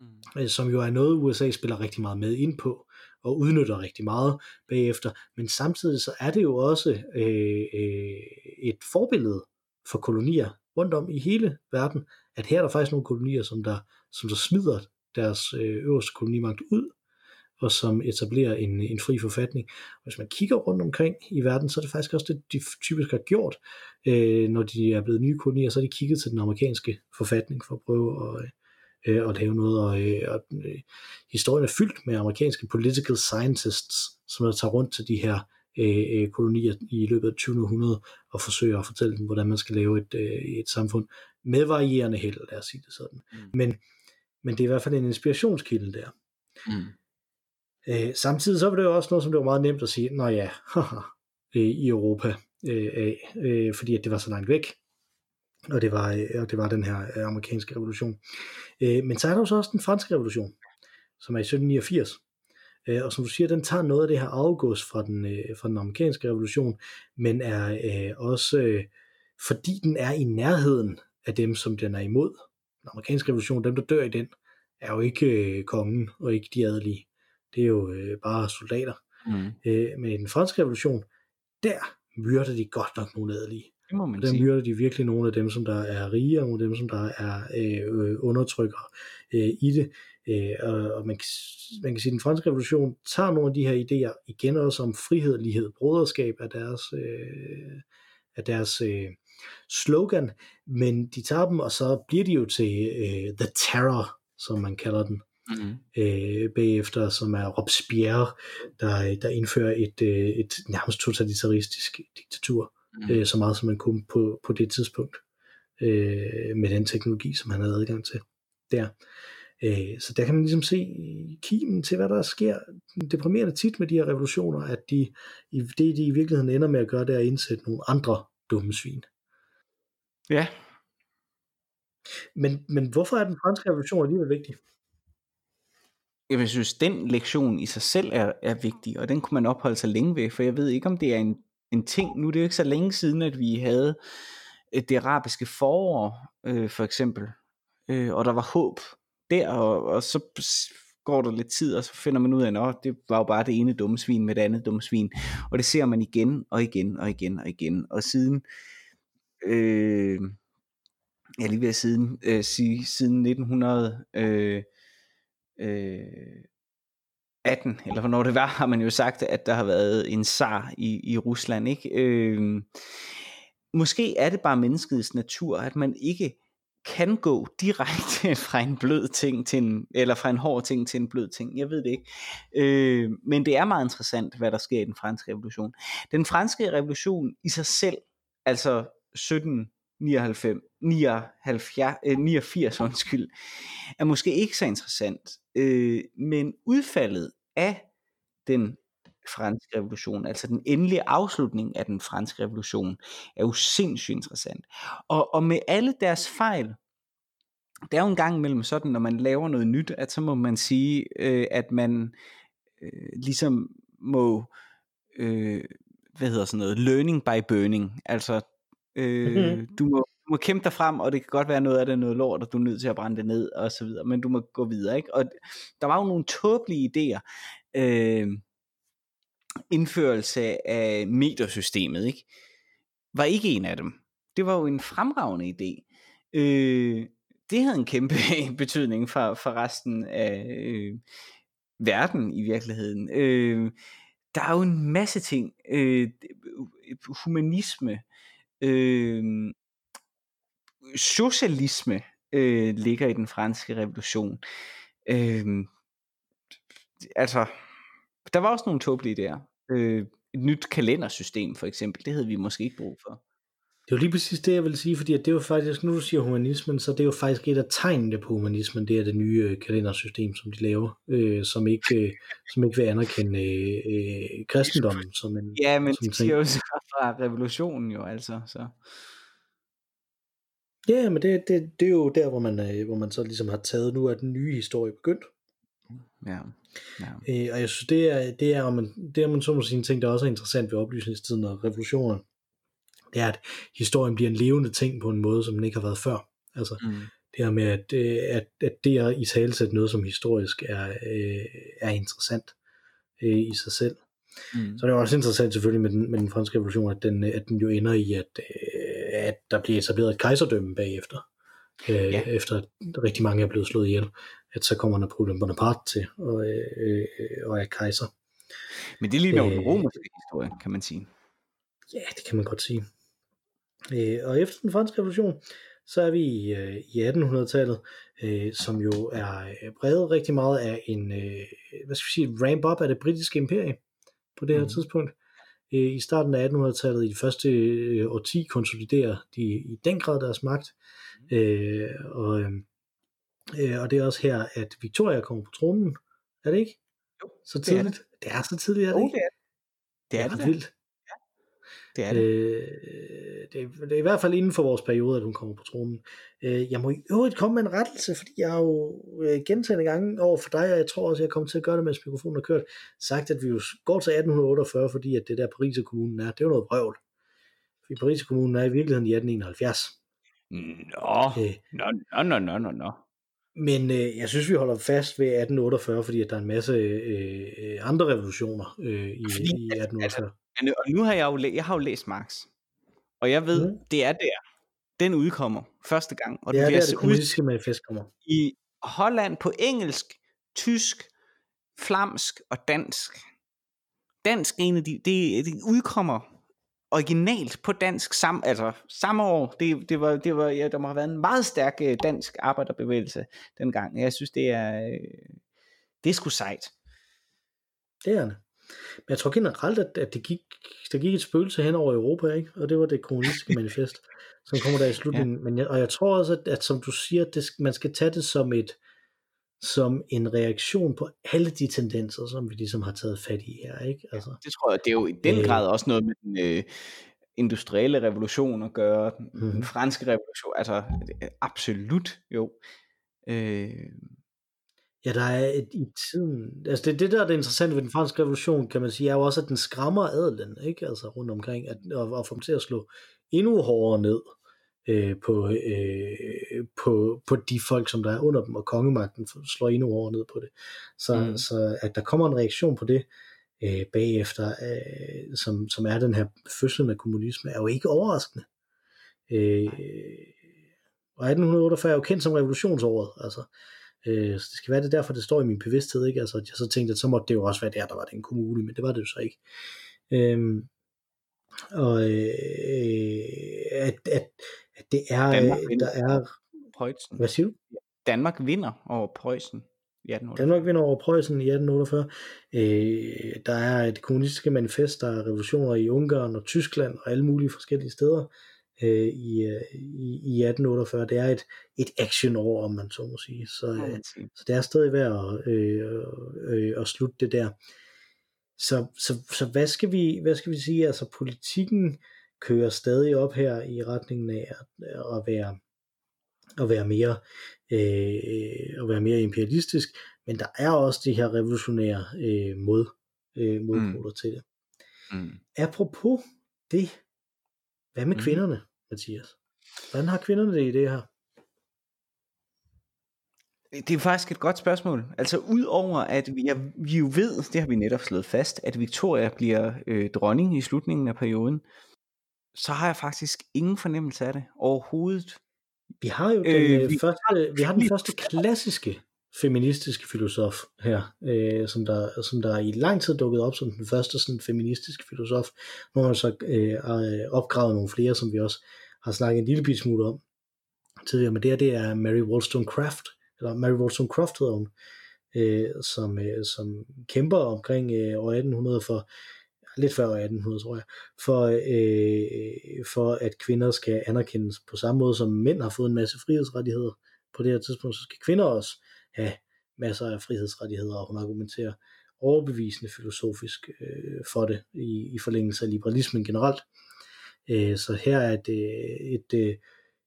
mm. øh, som jo er noget, USA spiller rigtig meget med ind på, og udnytter rigtig meget bagefter, men samtidig så er det jo også øh, øh, et forbillede for kolonier rundt om i hele verden, at her er der faktisk nogle kolonier, som der, som der smider deres øh, øverste kolonimagt ud, og som etablerer en, en fri forfatning. Hvis man kigger rundt omkring i verden, så er det faktisk også det, de typisk har gjort, øh, når de er blevet nye kolonier, så har de kigget til den amerikanske forfatning for at prøve at, øh, at lave noget. Og, øh, og øh, historien er fyldt med amerikanske political scientists, som der tager rundt til de her øh, øh kolonier i løbet af 20. århundrede og forsøger at fortælle dem, hvordan man skal lave et, øh, et samfund med varierende held, lad os sige det sådan. Mm. Men, men det er i hvert fald en inspirationskilde der. Mm. Øh, samtidig så var det jo også noget, som det var meget nemt at sige, nå ja, haha, øh, i Europa, øh, øh, fordi at det var så langt væk, og det var, øh, og det var den her øh, amerikanske revolution. Øh, men så er der jo så også den franske revolution, som er i 1789, øh, og som du siger, den tager noget af det her afgås fra den, øh, fra den amerikanske revolution, men er øh, også, øh, fordi den er i nærheden af dem, som den er imod. Den amerikanske revolution, dem der dør i den, er jo ikke øh, kongen og ikke de adelige det er jo øh, bare soldater. Mm. Øh, men i den franske revolution, der myrder de godt nok nogle adelige. Det må man der sige. myrder de virkelig nogle af dem, som der er rige, og nogle af dem, som der er øh, undertrykker øh, i det. Øh, og, og man, kan, man kan sige, at den franske revolution tager nogle af de her idéer, igen også om frihed, lighed, broderskab af deres, øh, af deres øh, slogan, men de tager dem, og så bliver de jo til øh, The Terror, som man kalder den mm. øh, bagefter, som er Robespierre, der, der indfører et, øh, et nærmest totalitaristisk diktatur, mm. øh, så meget som man kunne på, på det tidspunkt, øh, med den teknologi, som han havde adgang til der. Øh, så der kan man ligesom se kimen til, hvad der sker. Deprimerende tit med de her revolutioner, at de, det de i virkeligheden ender med at gøre, det er at indsætte nogle andre dumme svin. Ja. Men, men hvorfor er den franske revolution alligevel vigtig? Jeg synes, den lektion i sig selv er, er vigtig, og den kunne man opholde sig længe ved, for jeg ved ikke, om det er en, en ting. Nu er det jo ikke så længe siden, at vi havde øh, det arabiske forår, øh, for eksempel, øh, og der var håb der, og, og så går der lidt tid, og så finder man ud af, at det var jo bare det ene dumme svin med det andet dumme svin. Og det ser man igen og igen og igen og igen. Og siden, øh, jeg lige ved at siden, øh, sige, siden 1900, øh, øh, 18, eller hvornår det var, har man jo sagt, at der har været en zar i, i Rusland. Ikke? Øh, måske er det bare menneskets natur, at man ikke kan gå direkte fra en blød ting til en, eller fra en hård ting til en blød ting. Jeg ved det ikke. Øh, men det er meget interessant, hvad der sker i den franske revolution. Den franske revolution i sig selv, altså 17 99, 79, 89 undskyld, er måske ikke så interessant, øh, men udfaldet af den franske revolution, altså den endelige afslutning af den franske revolution, er jo sindssygt interessant. Og, og med alle deres fejl, det er jo en gang imellem sådan, når man laver noget nyt, at så må man sige, øh, at man øh, ligesom må, øh, hvad hedder sådan noget, learning by burning, altså Mm-hmm. Øh, mm-hmm. du, må, du må kæmpe dig frem, og det kan godt være noget af det noget lort, og du er nødt til at brænde det ned, og så videre, men du må gå videre, ikke? Og der var jo nogle tåbelige idéer. Øh, indførelse af metersystemet, ikke? Var ikke en af dem. Det var jo en fremragende idé. Øh, det havde en kæmpe betydning for, for resten af øh, verden i virkeligheden. Øh, der er jo en masse ting. Øh, humanisme, øh, socialisme øh, ligger i den franske revolution. Øh, altså, der var også nogle tåbelige der. Øh, et nyt kalendersystem for eksempel, det havde vi måske ikke brug for. Det er jo lige præcis det, jeg vil sige, fordi det er jo faktisk, nu du siger humanismen, så det er jo faktisk et af tegnene på humanismen, det er det nye øh, kalendersystem, som de laver, øh, som, ikke, øh, som ikke vil anerkende øh, øh kristendommen som en Ja, men som det siger jo så fra revolutionen jo, altså. Så. Ja, men det, det, det er jo der, hvor man, øh, hvor man så ligesom har taget, nu at den nye historie begyndt. Ja. ja. Øh, og jeg synes, det er, det er, man, det er man så må sige en ting, der også er interessant ved oplysningstiden og revolutionen det er, at historien bliver en levende ting på en måde, som den ikke har været før. Altså, mm. det her med, at, øh, at, at det at i talsætte noget som historisk er, øh, er interessant. øh, i sig selv. Mm. Så det er også interessant selvfølgelig med den, med den franske revolution, at den, at den jo ender i, at, øh, at der bliver etableret et kejserdømme bagefter. Øh, Ja. Efter at rigtig mange er blevet slået ihjel. At så kommer Napoleon Bonaparte til og, øh, øh, og er kejser. Men det ligner jo den Øh, romerske historie, kan man sige. Ja, det kan man godt sige. Øh, og efter den franske revolution, så er vi i, øh, i 1800-tallet, øh, som jo er øh, præget rigtig meget af en, øh, hvad skal vi sige, ramp-up af det britiske imperie på det her Mhm. mm. tidspunkt. Øh, I starten af 1800-tallet, i de første øh, årti, konsoliderer de i den grad deres magt. Øh, og, øh, øh, og det er også her, at Victoria kommer på tronen. Er det ikke? Jo, Så det er det. tidligt. Det er så tidligt, er det Jo, ikke? det er det. Det er det, vildt. Det, er det. Øh, det, er, det er i hvert fald inden for vores periode, at hun kommer på tronen. Øh, jeg må i øvrigt komme med en rettelse, fordi jeg har jo øh, gentagende gange over for dig, og jeg tror også, jeg kommer til at gøre det, mens mikrofonen har kørt, sagt, at vi jo går til 1848, fordi at det der Paris kommunen er, det er jo noget vrøvl. Fordi Paris kommunen er i virkeligheden i 1871. Nå, Øh, nå, nå, nå, nå, nå, men øh, jeg synes, vi holder fast ved 1848, fordi at der er en masse øh, øh, andre revolutioner øh, i, Fordi, i 1848. Men, og nu har jeg jo, læ- jeg har jo læst Marx, og jeg ved, Mhm. det er der, den udkommer første gang, og det er altså det kommunistiske manifest kommer. i Holland på engelsk, tysk, flamsk og dansk. Dansk en af de, det, det udkommer originalt på dansk sam, altså samme år. Det, det var, det var, ja, der må have været en meget stærk øh, dansk arbejderbevægelse dengang. Jeg synes, det er, øh, det er sgu sejt. Det er det. Men jeg tror generelt, at, at det gik, der gik et spøgelse hen over Europa, ikke? og det var det kommunistiske manifest, som kommer der i slutningen. Ja. Men jeg, og jeg tror også, at, at som du siger, det, man skal tage det som et som en reaktion på alle de tendenser, som vi ligesom har taget fat i her. Ikke? Altså, Det tror jeg, det er jo i den Øh. grad også noget med den øh, industrielle revolution at gøre, den, mm. den Mhm. franske revolution, altså absolut jo. Øh, ja, der er et, i tiden, altså det, det der er det interessante ved den franske revolution, kan man sige, er jo også, at den skræmmer adelen, ikke? Altså rundt omkring, at, og, og får dem til at slå endnu hårdere ned øh, på, øh, på, på de folk, som der er under dem, og kongemagten slår endnu hårdere ned på det. Så, Mm. så at der kommer en reaktion på det øh, bagefter, øh, som, som er den her fødsel af kommunisme, er jo ikke overraskende. Øh, og 1848 er jo kendt som revolutionsåret, altså. Øh, så det skal være det derfor, det står i min bevidsthed, ikke? Altså, at jeg så tænkte, at så måtte det jo også være der, der var den kommune, men det var det jo så ikke. Øhm, og øh, at, at, at det er, Danmark øh, vinder. der er, Preussen. hvad siger du? Danmark vinder over Preussen i 1800. Danmark vinder over Preussen i 1848. Øh, der er et kommunistiske manifest, der er revolutioner i Ungarn og Tyskland og alle mulige forskellige steder øh, i, øh, i, i 1848. Det er et, et actionår, om man så må sige. Så, øh, så det er stadig værd at, øh, øh, at slutte det der. Så, så, så hvad, skal vi, hvad skal vi sige? Altså politikken kører stadig op her i retningen af at, at være at være mere øh, at være mere imperialistisk, men der er også de her revolutionære øh, mod, øh, modpoler mm. til det. Mm. Apropos det, hvad med mm. kvinderne, Mathias? Hvordan har kvinderne det i det her? Det er faktisk et godt spørgsmål. Altså udover at vi, ja, vi jo ved, det har vi netop slået fast, at Victoria bliver øh, dronning i slutningen af perioden, så har jeg faktisk ingen fornemmelse af det overhovedet. Vi har jo den, Øh, øh, vi første, vi har den første klassiske feministiske filosof her, øh, som, der, som der i lang tid dukket op som den første sådan, feministiske filosof. Nu har man så øh, øh, opgravet nogle flere, som vi også har snakket en lille bit smule om tidligere, men det her det er Mary Wollstonecraft, eller Mary Wollstonecraft hedder hun, øh, som, øh, som kæmper omkring øh, år 1800 for lidt før år 1800, tror jeg, for, øh, for at kvinder skal anerkendes på samme måde, som mænd har fået en masse frihedsrettigheder på det her tidspunkt, så skal kvinder også have masser af frihedsrettigheder, og hun argumenterer overbevisende filosofisk øh, for det, i, i forlængelse af liberalismen generelt. Øh, så her er det et, et,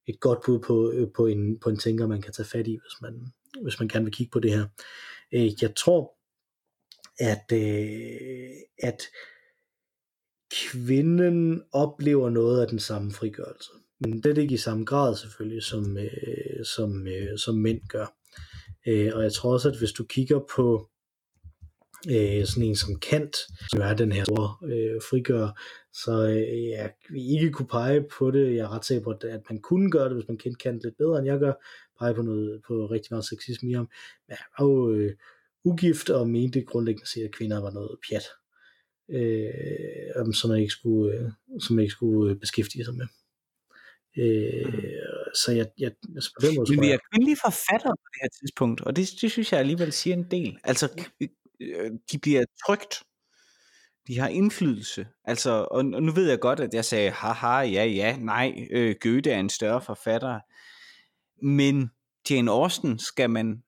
et godt bud på, øh, på, en, på en tænker, man kan tage fat i, hvis man, hvis man gerne vil kigge på det her. Øh, jeg tror, at, øh, at kvinden oplever noget af den samme frigørelse. Men det er ikke i samme grad selvfølgelig, som, øh, som, øh, som mænd gør. Øh, og jeg tror også, at hvis du kigger på øh, sådan en som Kant, som er den her store øh, frigør, så øh, jeg vil ikke kunne pege på det. Jeg er ret sikker på, at, at man kunne gøre det, hvis man kendte Kant lidt bedre, end jeg gør, pege på, noget, på rigtig meget sexisme i ham. Men han var jo øh, ugift og mente grundlæggende set, at kvinder var noget pjat, øh, som man ikke skulle, øh, som man ikke skulle øh, beskæftige sig med. Øh, så jeg, jeg, altså på den måde, Men vi er kvindelige forfattere på det her tidspunkt, og det, det synes jeg alligevel siger en del. Altså, øh, de bliver trygt. De har indflydelse. Altså, og, og nu ved jeg godt, at jeg sagde, haha, ja, ja, nej, øh, Goethe er en større forfatter. Men Jane Austen skal man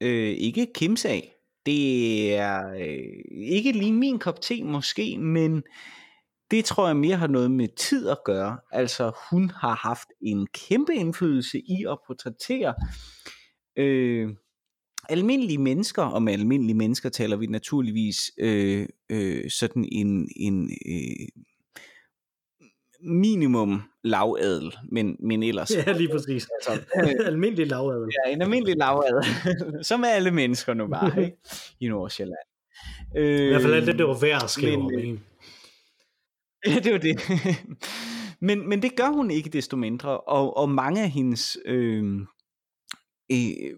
øh, ikke kimse af. Det er øh, ikke lige min kop te måske, men det tror jeg mere har noget med tid at gøre. Altså hun har haft en kæmpe indflydelse i at portrættere øh, almindelige mennesker, og med almindelige mennesker taler vi naturligvis øh, øh, sådan en, en øh, minimum lavadel, men, men ellers... Ja, lige præcis. Altså, almindelig lavadel. Ja, en almindelig lavadel, som er alle mennesker nu bare, ikke? i Nordsjælland. Øh, I hvert fald alt det, det var værd at skrive men, om, Ja, det var det. men, men det gør hun ikke desto mindre, og, og mange af hendes øh, øh,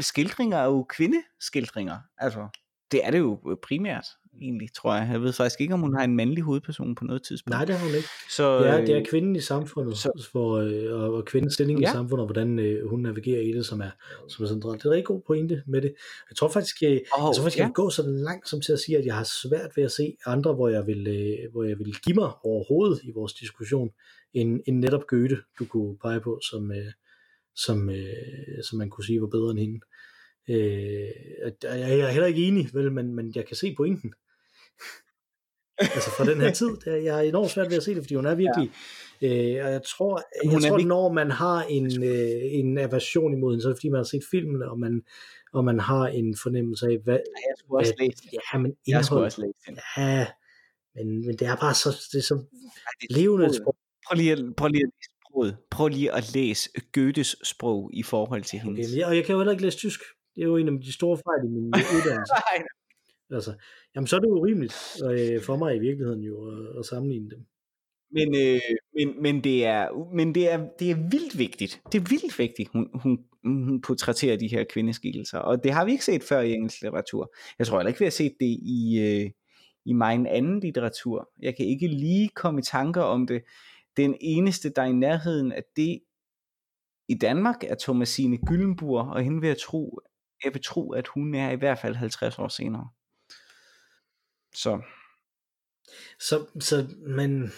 skildringer er jo kvindeskildringer. Altså, det er det jo primært egentlig, tror jeg. Jeg ved faktisk ikke, om hun har en mandlig hovedperson på noget tidspunkt. Nej, det har hun ikke. Så, ja, det er øh, kvinden i samfundet, så, for, øh, og, og kvindens stilling ja. i samfundet, og hvordan øh, hun navigerer i det, som er, som er centralt. Det er en rigtig god pointe med det. Jeg tror faktisk, jeg, oh, jeg, tror faktisk, ja. jeg vil gå så langt som til at sige, at jeg har svært ved at se andre, hvor jeg vil, øh, hvor jeg vil give mig overhovedet i vores diskussion, end, end netop Goethe, du kunne pege på, som, øh, som, øh, som man kunne sige var bedre end hende. Øh, jeg er heller ikke enig, vel, men, men jeg kan se pointen altså fra den her tid. Der, jeg er enormt svært ved at se det, fordi hun er virkelig... Ja. Øh, og jeg tror, jeg hun tror når man har en, øh, en aversion imod hende, så er det fordi, man har set filmen, og man, og man har en fornemmelse af, hvad... Ja, jeg skulle også læse det. Ja, men indhold, jeg skulle også læse det. Ja, men, men det er bare så, det er så ja, det er levende sprog. Prøv lige, at, prøv lige at læse sproget. Prøv lige at læse Goethes sprog i forhold til hende. Okay, og jeg kan jo heller ikke læse tysk. Det er jo en af de store fejl i min uddannelse. Altså, jamen så er det jo rimeligt øh, for mig i virkeligheden jo at, at sammenligne dem. Men, øh, men, men, det, er, men det, er, det er vildt vigtigt. Det er vildt vigtigt, hun, hun, hun portrætterer de her kvindeskikkelser. Og det har vi ikke set før i engelsk litteratur. Jeg tror heller ikke, vi har set det i, øh, i meget anden litteratur. Jeg kan ikke lige komme i tanker om det. Den eneste, der er i nærheden af det i Danmark, er Thomasine Gyllenburg, og hende vil jeg tro, jeg vil tro, at hun er i hvert fald 50 år senere. Så. Så, så men,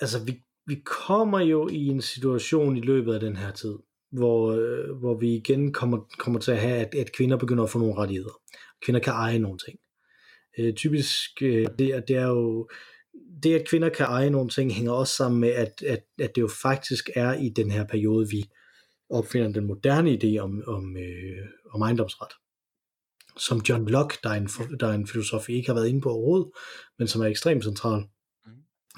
altså vi, vi kommer jo i en situation i løbet af den her tid, hvor, øh, hvor vi igen kommer, kommer til at have, at, at kvinder begynder at få nogle rettigheder. Kvinder kan eje nogle ting. Øh, typisk, øh, det, det er jo, det at kvinder kan eje nogle ting, hænger også sammen med, at, at, at det jo faktisk er i den her periode, vi opfinder den moderne idé om, om, øh, om ejendomsret som John Locke, der er en, der er en filosof, vi ikke har været inde på overhovedet, men som er ekstremt central mm.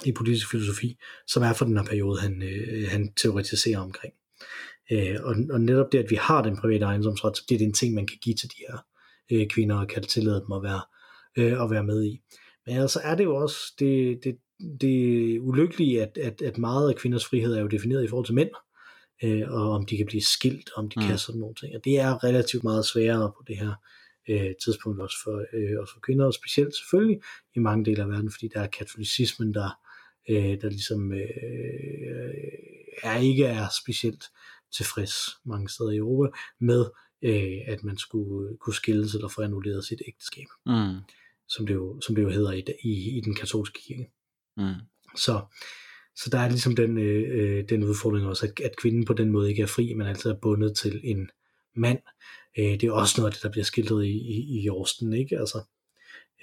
i politisk filosofi, som er for den her periode, han, øh, han teoretiserer omkring. Øh, og, og netop det, at vi har den private ejendomsret, så bliver det en ting, man kan give til de her øh, kvinder, og kan tillade dem at være, øh, at være med i. Men altså er det jo også det, det, det ulykkelige, at, at, at meget af kvinders frihed er jo defineret i forhold til mænd, øh, og om de kan blive skilt, om de mm. kan sådan nogle ting. Og det er relativt meget sværere på det her øh, tidspunkt også for, øh, også for kvinder, og specielt selvfølgelig i mange dele af verden, fordi der er katolicismen, der, øh, der ligesom øh, er ikke er specielt tilfreds mange steder i Europa med, øh, at man skulle kunne skilles eller få annulleret sit ægteskab, mm. som, det jo, som det jo hedder i, i, i den katolske kirke. Mm. Så, så der er ligesom den, øh, øh, den udfordring også, at, at kvinden på den måde ikke er fri, men altid er bundet til en mand, Øh, det er også noget af det, der bliver skildret i, i, i Orsten, ikke? Altså,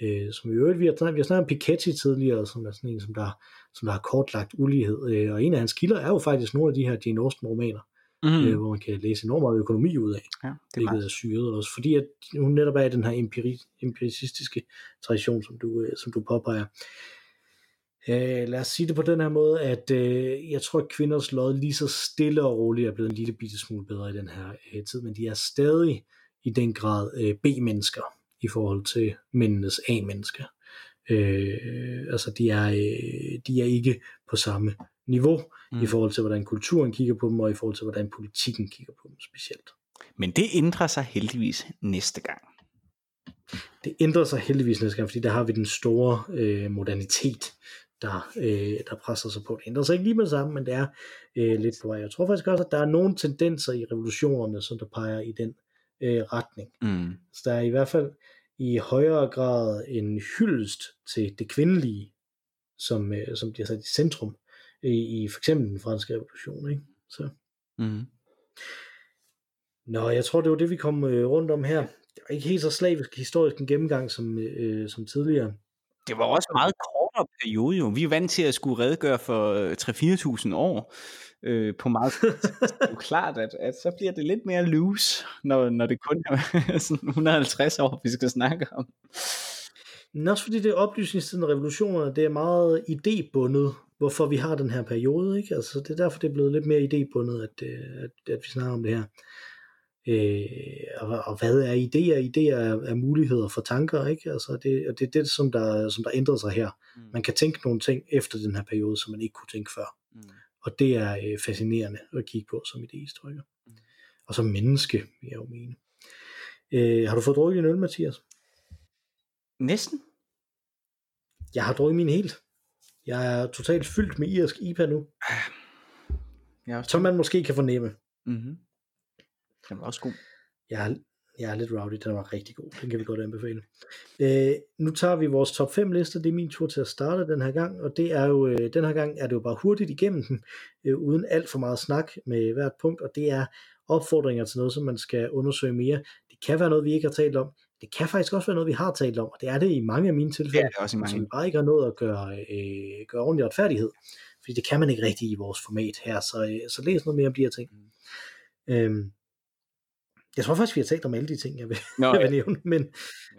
øh, som i øvrigt, vi har, snakket, vi har snakket om Piketty tidligere, som er sådan en, som der, som der har kortlagt ulighed, øh, og en af hans kilder er jo faktisk nogle af de her Jane Austen romaner, mm. øh, hvor man kan læse enormt meget økonomi ud af, ja, det er, er syret også, fordi at hun netop er i den her empiri, empiricistiske tradition, som du, øh, som du påpeger. Øh, lad os sige det på den her måde, at øh, jeg tror, at kvinders lod lige så stille og roligt er blevet en lille bitte smule bedre i den her øh, tid, men de er stadig i den grad øh, B-mennesker i forhold til mændenes A-mennesker. Øh, altså de er, øh, de er ikke på samme niveau mm. i forhold til, hvordan kulturen kigger på dem, og i forhold til, hvordan politikken kigger på dem specielt. Men det ændrer sig heldigvis næste gang. Det ændrer sig heldigvis næste gang, fordi der har vi den store øh, modernitet, der, øh, der presser sig på. Det ændrer sig ikke lige med det samme, men det er øh, lidt på vej. Jeg tror faktisk også, at der er nogle tendenser i revolutionerne, som der peger i den øh, retning. Mm. Så der er i hvert fald i højere grad en hyldest til det kvindelige, som, øh, som bliver sat i centrum i, i for eksempel den franske revolution. Ikke? Så. Mm. Nå, jeg tror, det var det, vi kom øh, rundt om her. Det var ikke helt så slavisk historisk en gennemgang som, øh, som tidligere. Det var også meget kortere periode jo. Vi er vant til at skulle redegøre for 3-4.000 år øh, på meget Det er jo klart, at, at så bliver det lidt mere loose, når, når det kun er sådan 150 år, vi skal snakke om. Men også fordi det er oplysningstiden og revolutionerne, det er meget idébundet, hvorfor vi har den her periode. Ikke? Altså, det er derfor, det er blevet lidt mere idébundet, at, øh, at, at vi snakker om det her. Øh, og, og hvad er idéer? Idéer er, er muligheder for tanker, ikke? Altså det, og det er det, som der, som der ændrer sig her. Mm. Man kan tænke nogle ting efter den her periode, som man ikke kunne tænke før. Mm. Og det er øh, fascinerende at kigge på som idéhistoriker. Mm. Og som menneske, vil jeg jo mene. Øh, har du fået drukket en øl, Mathias? Næsten. Jeg har drukket min helt. Jeg er totalt fyldt med irsk IPA nu. Jeg er også Som man måske kan fornemme. mm-hmm. Den var også god. Jeg er, jeg er lidt rowdy, den var rigtig god. Den kan vi godt anbefale. Øh, nu tager vi vores top 5 liste. Det er min tur til at starte den her gang, og det er jo, øh, den her gang er det jo bare hurtigt igennem den, øh, uden alt for meget snak med hvert punkt, og det er opfordringer til noget, som man skal undersøge mere. Det kan være noget, vi ikke har talt om. Det kan faktisk også være noget, vi har talt om, og det er det i mange af mine tilfælde, Det er det også i mange. som vi bare ikke har nået at gøre, øh, gøre ordentlig retfærdighed. Fordi det kan man ikke rigtig i vores format her, så, øh, så læs noget mere om de her ting. Mm. Øhm, jeg tror faktisk, vi har talt om alle de ting, jeg vil, Nå, jeg vil ja. nævne, men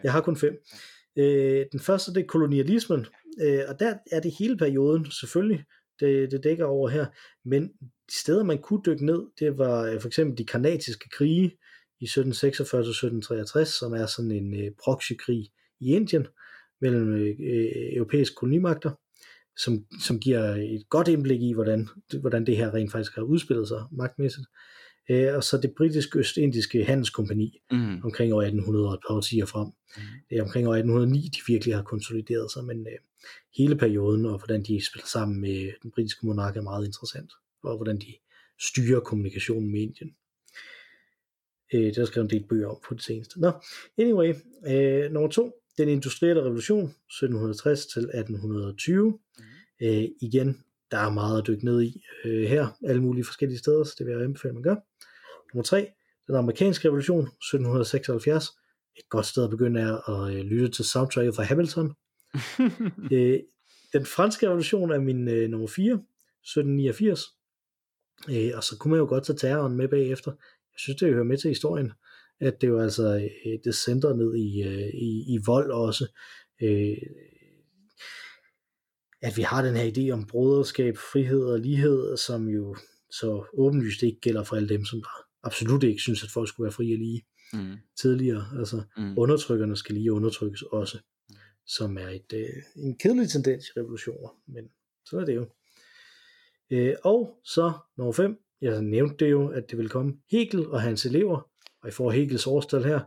jeg har kun fem. Øh, den første, det er kolonialismen, øh, og der er det hele perioden, selvfølgelig, det, det dækker over her, men de steder, man kunne dykke ned, det var øh, for eksempel de kanadiske krige i 1746-1763, som er sådan en øh, proxykrig i Indien mellem øh, øh, europæiske kolonimagter, som, som giver et godt indblik i, hvordan, hvordan det her rent faktisk har udspillet sig magtmæssigt. Øh, og så det britiske østindiske handelskompani Mm. omkring år 1800 og et par årtier frem. Mm. Det er omkring år 1809, de virkelig har konsolideret sig, men øh, hele perioden og hvordan de spiller sammen med den britiske monark er meget interessant, og hvordan de styrer kommunikationen med Indien. Øh, er der skrevet en del bøger om på det seneste. Nå, anyway, øh, nummer to, den industrielle revolution, 1760 til 1820. Mm. Øh, igen, der er meget at dykke ned i øh, her, alle mulige forskellige steder, så det vil jeg anbefale, man gør. Nummer tre, den amerikanske revolution, 1776. Et godt sted at begynde er at øh, lytte til soundtracket fra Hamilton. øh, den franske revolution er min øh, nummer 4, 1789. Øh, og så kunne man jo godt tage terroren med bagefter. Jeg synes, det hører med til historien, at det jo altså, øh, det center ned i, øh, i, i vold også. Øh, at vi har den her idé om broderskab, frihed og lighed, som jo så åbenlyst ikke gælder for alle dem, som absolut ikke synes, at folk skulle være fri og lige Mm. tidligere. Altså Mm. undertrykkerne skal lige undertrykkes også, som er et, øh, en kedelig tendens i revolutioner, men så er det jo. Øh, og så nummer 5, jeg nævnte det jo, at det vil komme Hegel og hans elever, og I får Hegels årstal her,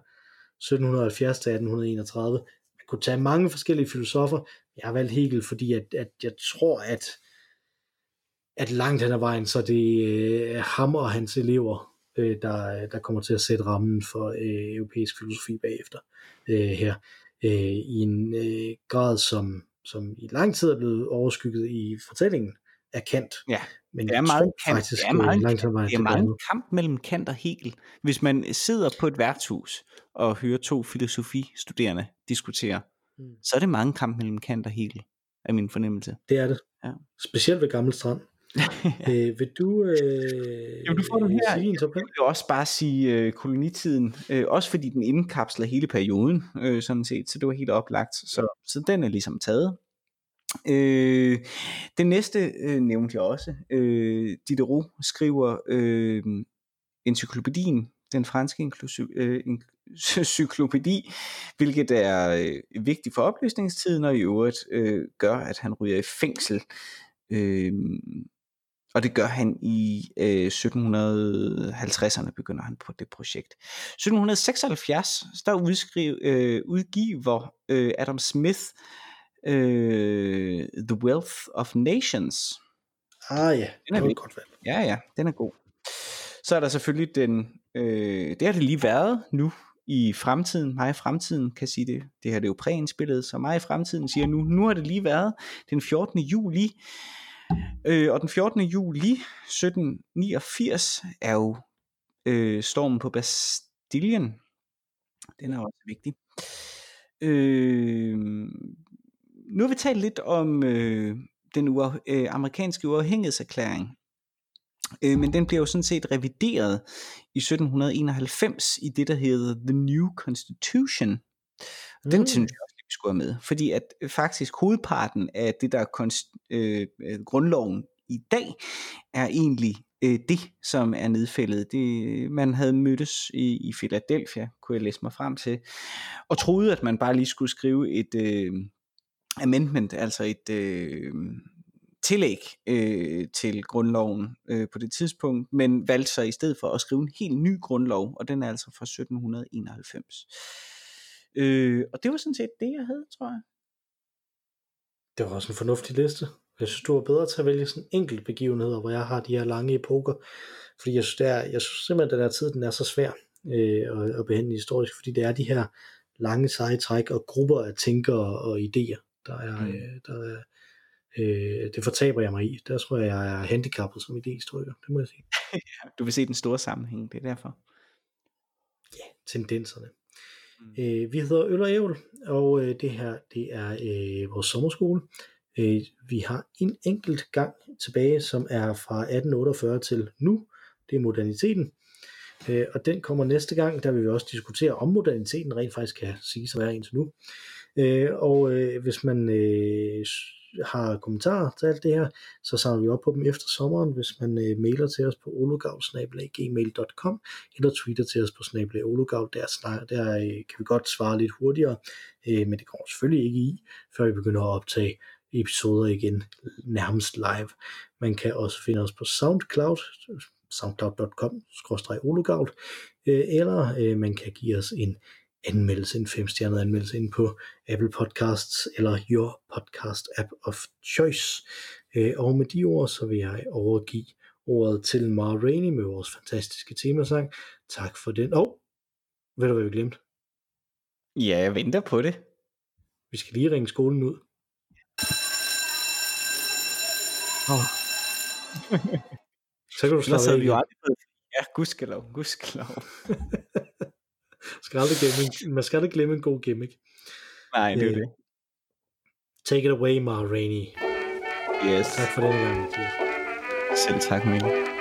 1770 til 1831. Man kunne tage mange forskellige filosofer. Jeg har valgt Hegel, fordi at, at jeg tror, at, at langt hen ad vejen, så det er ham og hans elever, øh, der, der kommer til at sætte rammen for øh, europæisk filosofi bagefter øh, her, øh, i en øh, grad, som, som i lang tid er blevet overskygget i fortællingen af Kant. Ja, Men det er meget Kant. faktisk Det er meget langt Det er meget en kamp mellem Kant og Hegel. Hvis man sidder på et værtshus og hører to filosofistuderende diskutere, Mm. så er det mange kamp mellem Kant og Hegel, er min fornemmelse. Det er det. Ja. Specielt ved Gammel Strand. øh, vil du, øh, Jamen, du får den her. sige din top 5? Jeg vil også bare sige øh, kolonitiden, øh, også fordi den indkapsler hele perioden, øh, sådan set, så det var helt oplagt. Så, så den er ligesom taget. Øh, den næste øh, nævnte jeg også. Øh, Diderot skriver øh, encyklopædien den franske inklusiv, øh, encyklopædi, hvilket er øh, vigtigt for oplysningstiden, og i øvrigt øh, gør, at han ryger i fængsel. Øh, og det gør han i øh, 1750'erne, begynder han på det projekt. 1776, der udskriv, øh, udgiver øh, Adam Smith øh, The Wealth of Nations. Ah ja, Den er det vi- godt valg. Ja, ja, den er god. Så er der selvfølgelig den, øh, det har det lige været nu i fremtiden, mig i fremtiden kan sige det, det her det er jo præindspillet, så mig i fremtiden siger nu, nu har det lige været den 14. juli, øh, og den 14. juli 1789 er jo øh, stormen på Bastillen, den er også vigtig. Øh, nu har vi talt lidt om øh, den uaf- øh, amerikanske uafhængighedserklæring, øh, men den bliver jo sådan set revideret i 1791 i det, der hedder The New Constitution. Og Den Mm. synes jeg også, vi skulle have med, fordi at øh, faktisk hovedparten af det, der er konst- øh, øh, grundloven i dag, er egentlig øh, det, som er nedfældet. Det, man havde mødtes i, i Philadelphia, kunne jeg læse mig frem til, og troede, at man bare lige skulle skrive et øh, amendment, altså et øh, tillæg øh, til grundloven øh, på det tidspunkt, men valgte så i stedet for at skrive en helt ny grundlov, og den er altså fra 1791. Øh, og det var sådan set det, jeg havde, tror jeg. Det var også en fornuftig liste. Jeg synes, du var bedre til at vælge sådan enkelt begivenheder, hvor jeg har de her lange epoker. Fordi jeg synes, det er, jeg synes simpelthen, at den her tid den er så svær øh, at, at behandle historisk, fordi det er de her lange seje træk og grupper af tænkere og idéer, der er, Mm. øh, der er øh, det fortaber jeg mig i. Der tror jeg, jeg er handicappet som idehistoriker, det må jeg sige. Du vil se den store sammenhæng, det er derfor. Tendenserne. Mm. Øh, vi hedder Øl og Ævl, og øh, det her det er øh, vores sommerskole. Øh, vi har en enkelt gang tilbage, som er fra 1848 til nu. Det er moderniteten. Øh, og den kommer næste gang, der vil vi også diskutere, om moderniteten rent faktisk kan sige sig være indtil nu. Øh, og øh, hvis man øh, har kommentarer til alt det her, så samler vi op på dem efter sommeren, hvis man øh, mailer til os på ologavl.gmail.com eller tweeter til os på snabelagologavl. Der, der øh, kan vi godt svare lidt hurtigere, øh, men det kommer selvfølgelig ikke i, før vi begynder at optage episoder igen nærmest live. Man kan også finde os på SoundCloud, soundcloud.com ologavl, øh, eller øh, man kan give os en anmeldelse, en femstjernet anmeldelse ind på Apple Podcasts eller your podcast app of choice. Øh, og med de ord, så vil jeg overgive ordet til Mar Rainey med vores fantastiske temasang. Tak for den. Og, oh, ved du hvad vi glemte? Ja, jeg venter på det. Vi skal lige ringe skolen ud. Oh. Så kan du slappe af vi jo aldrig. Ja, gudskelov, gudskelov. Skal aldrig glemme en, man skal aldrig glemme en god gimmick. Nej, det er Øh, det. Take it away, Mar Rainey. Yes, Tak for denne gang, Mathias. selv tak, Mille.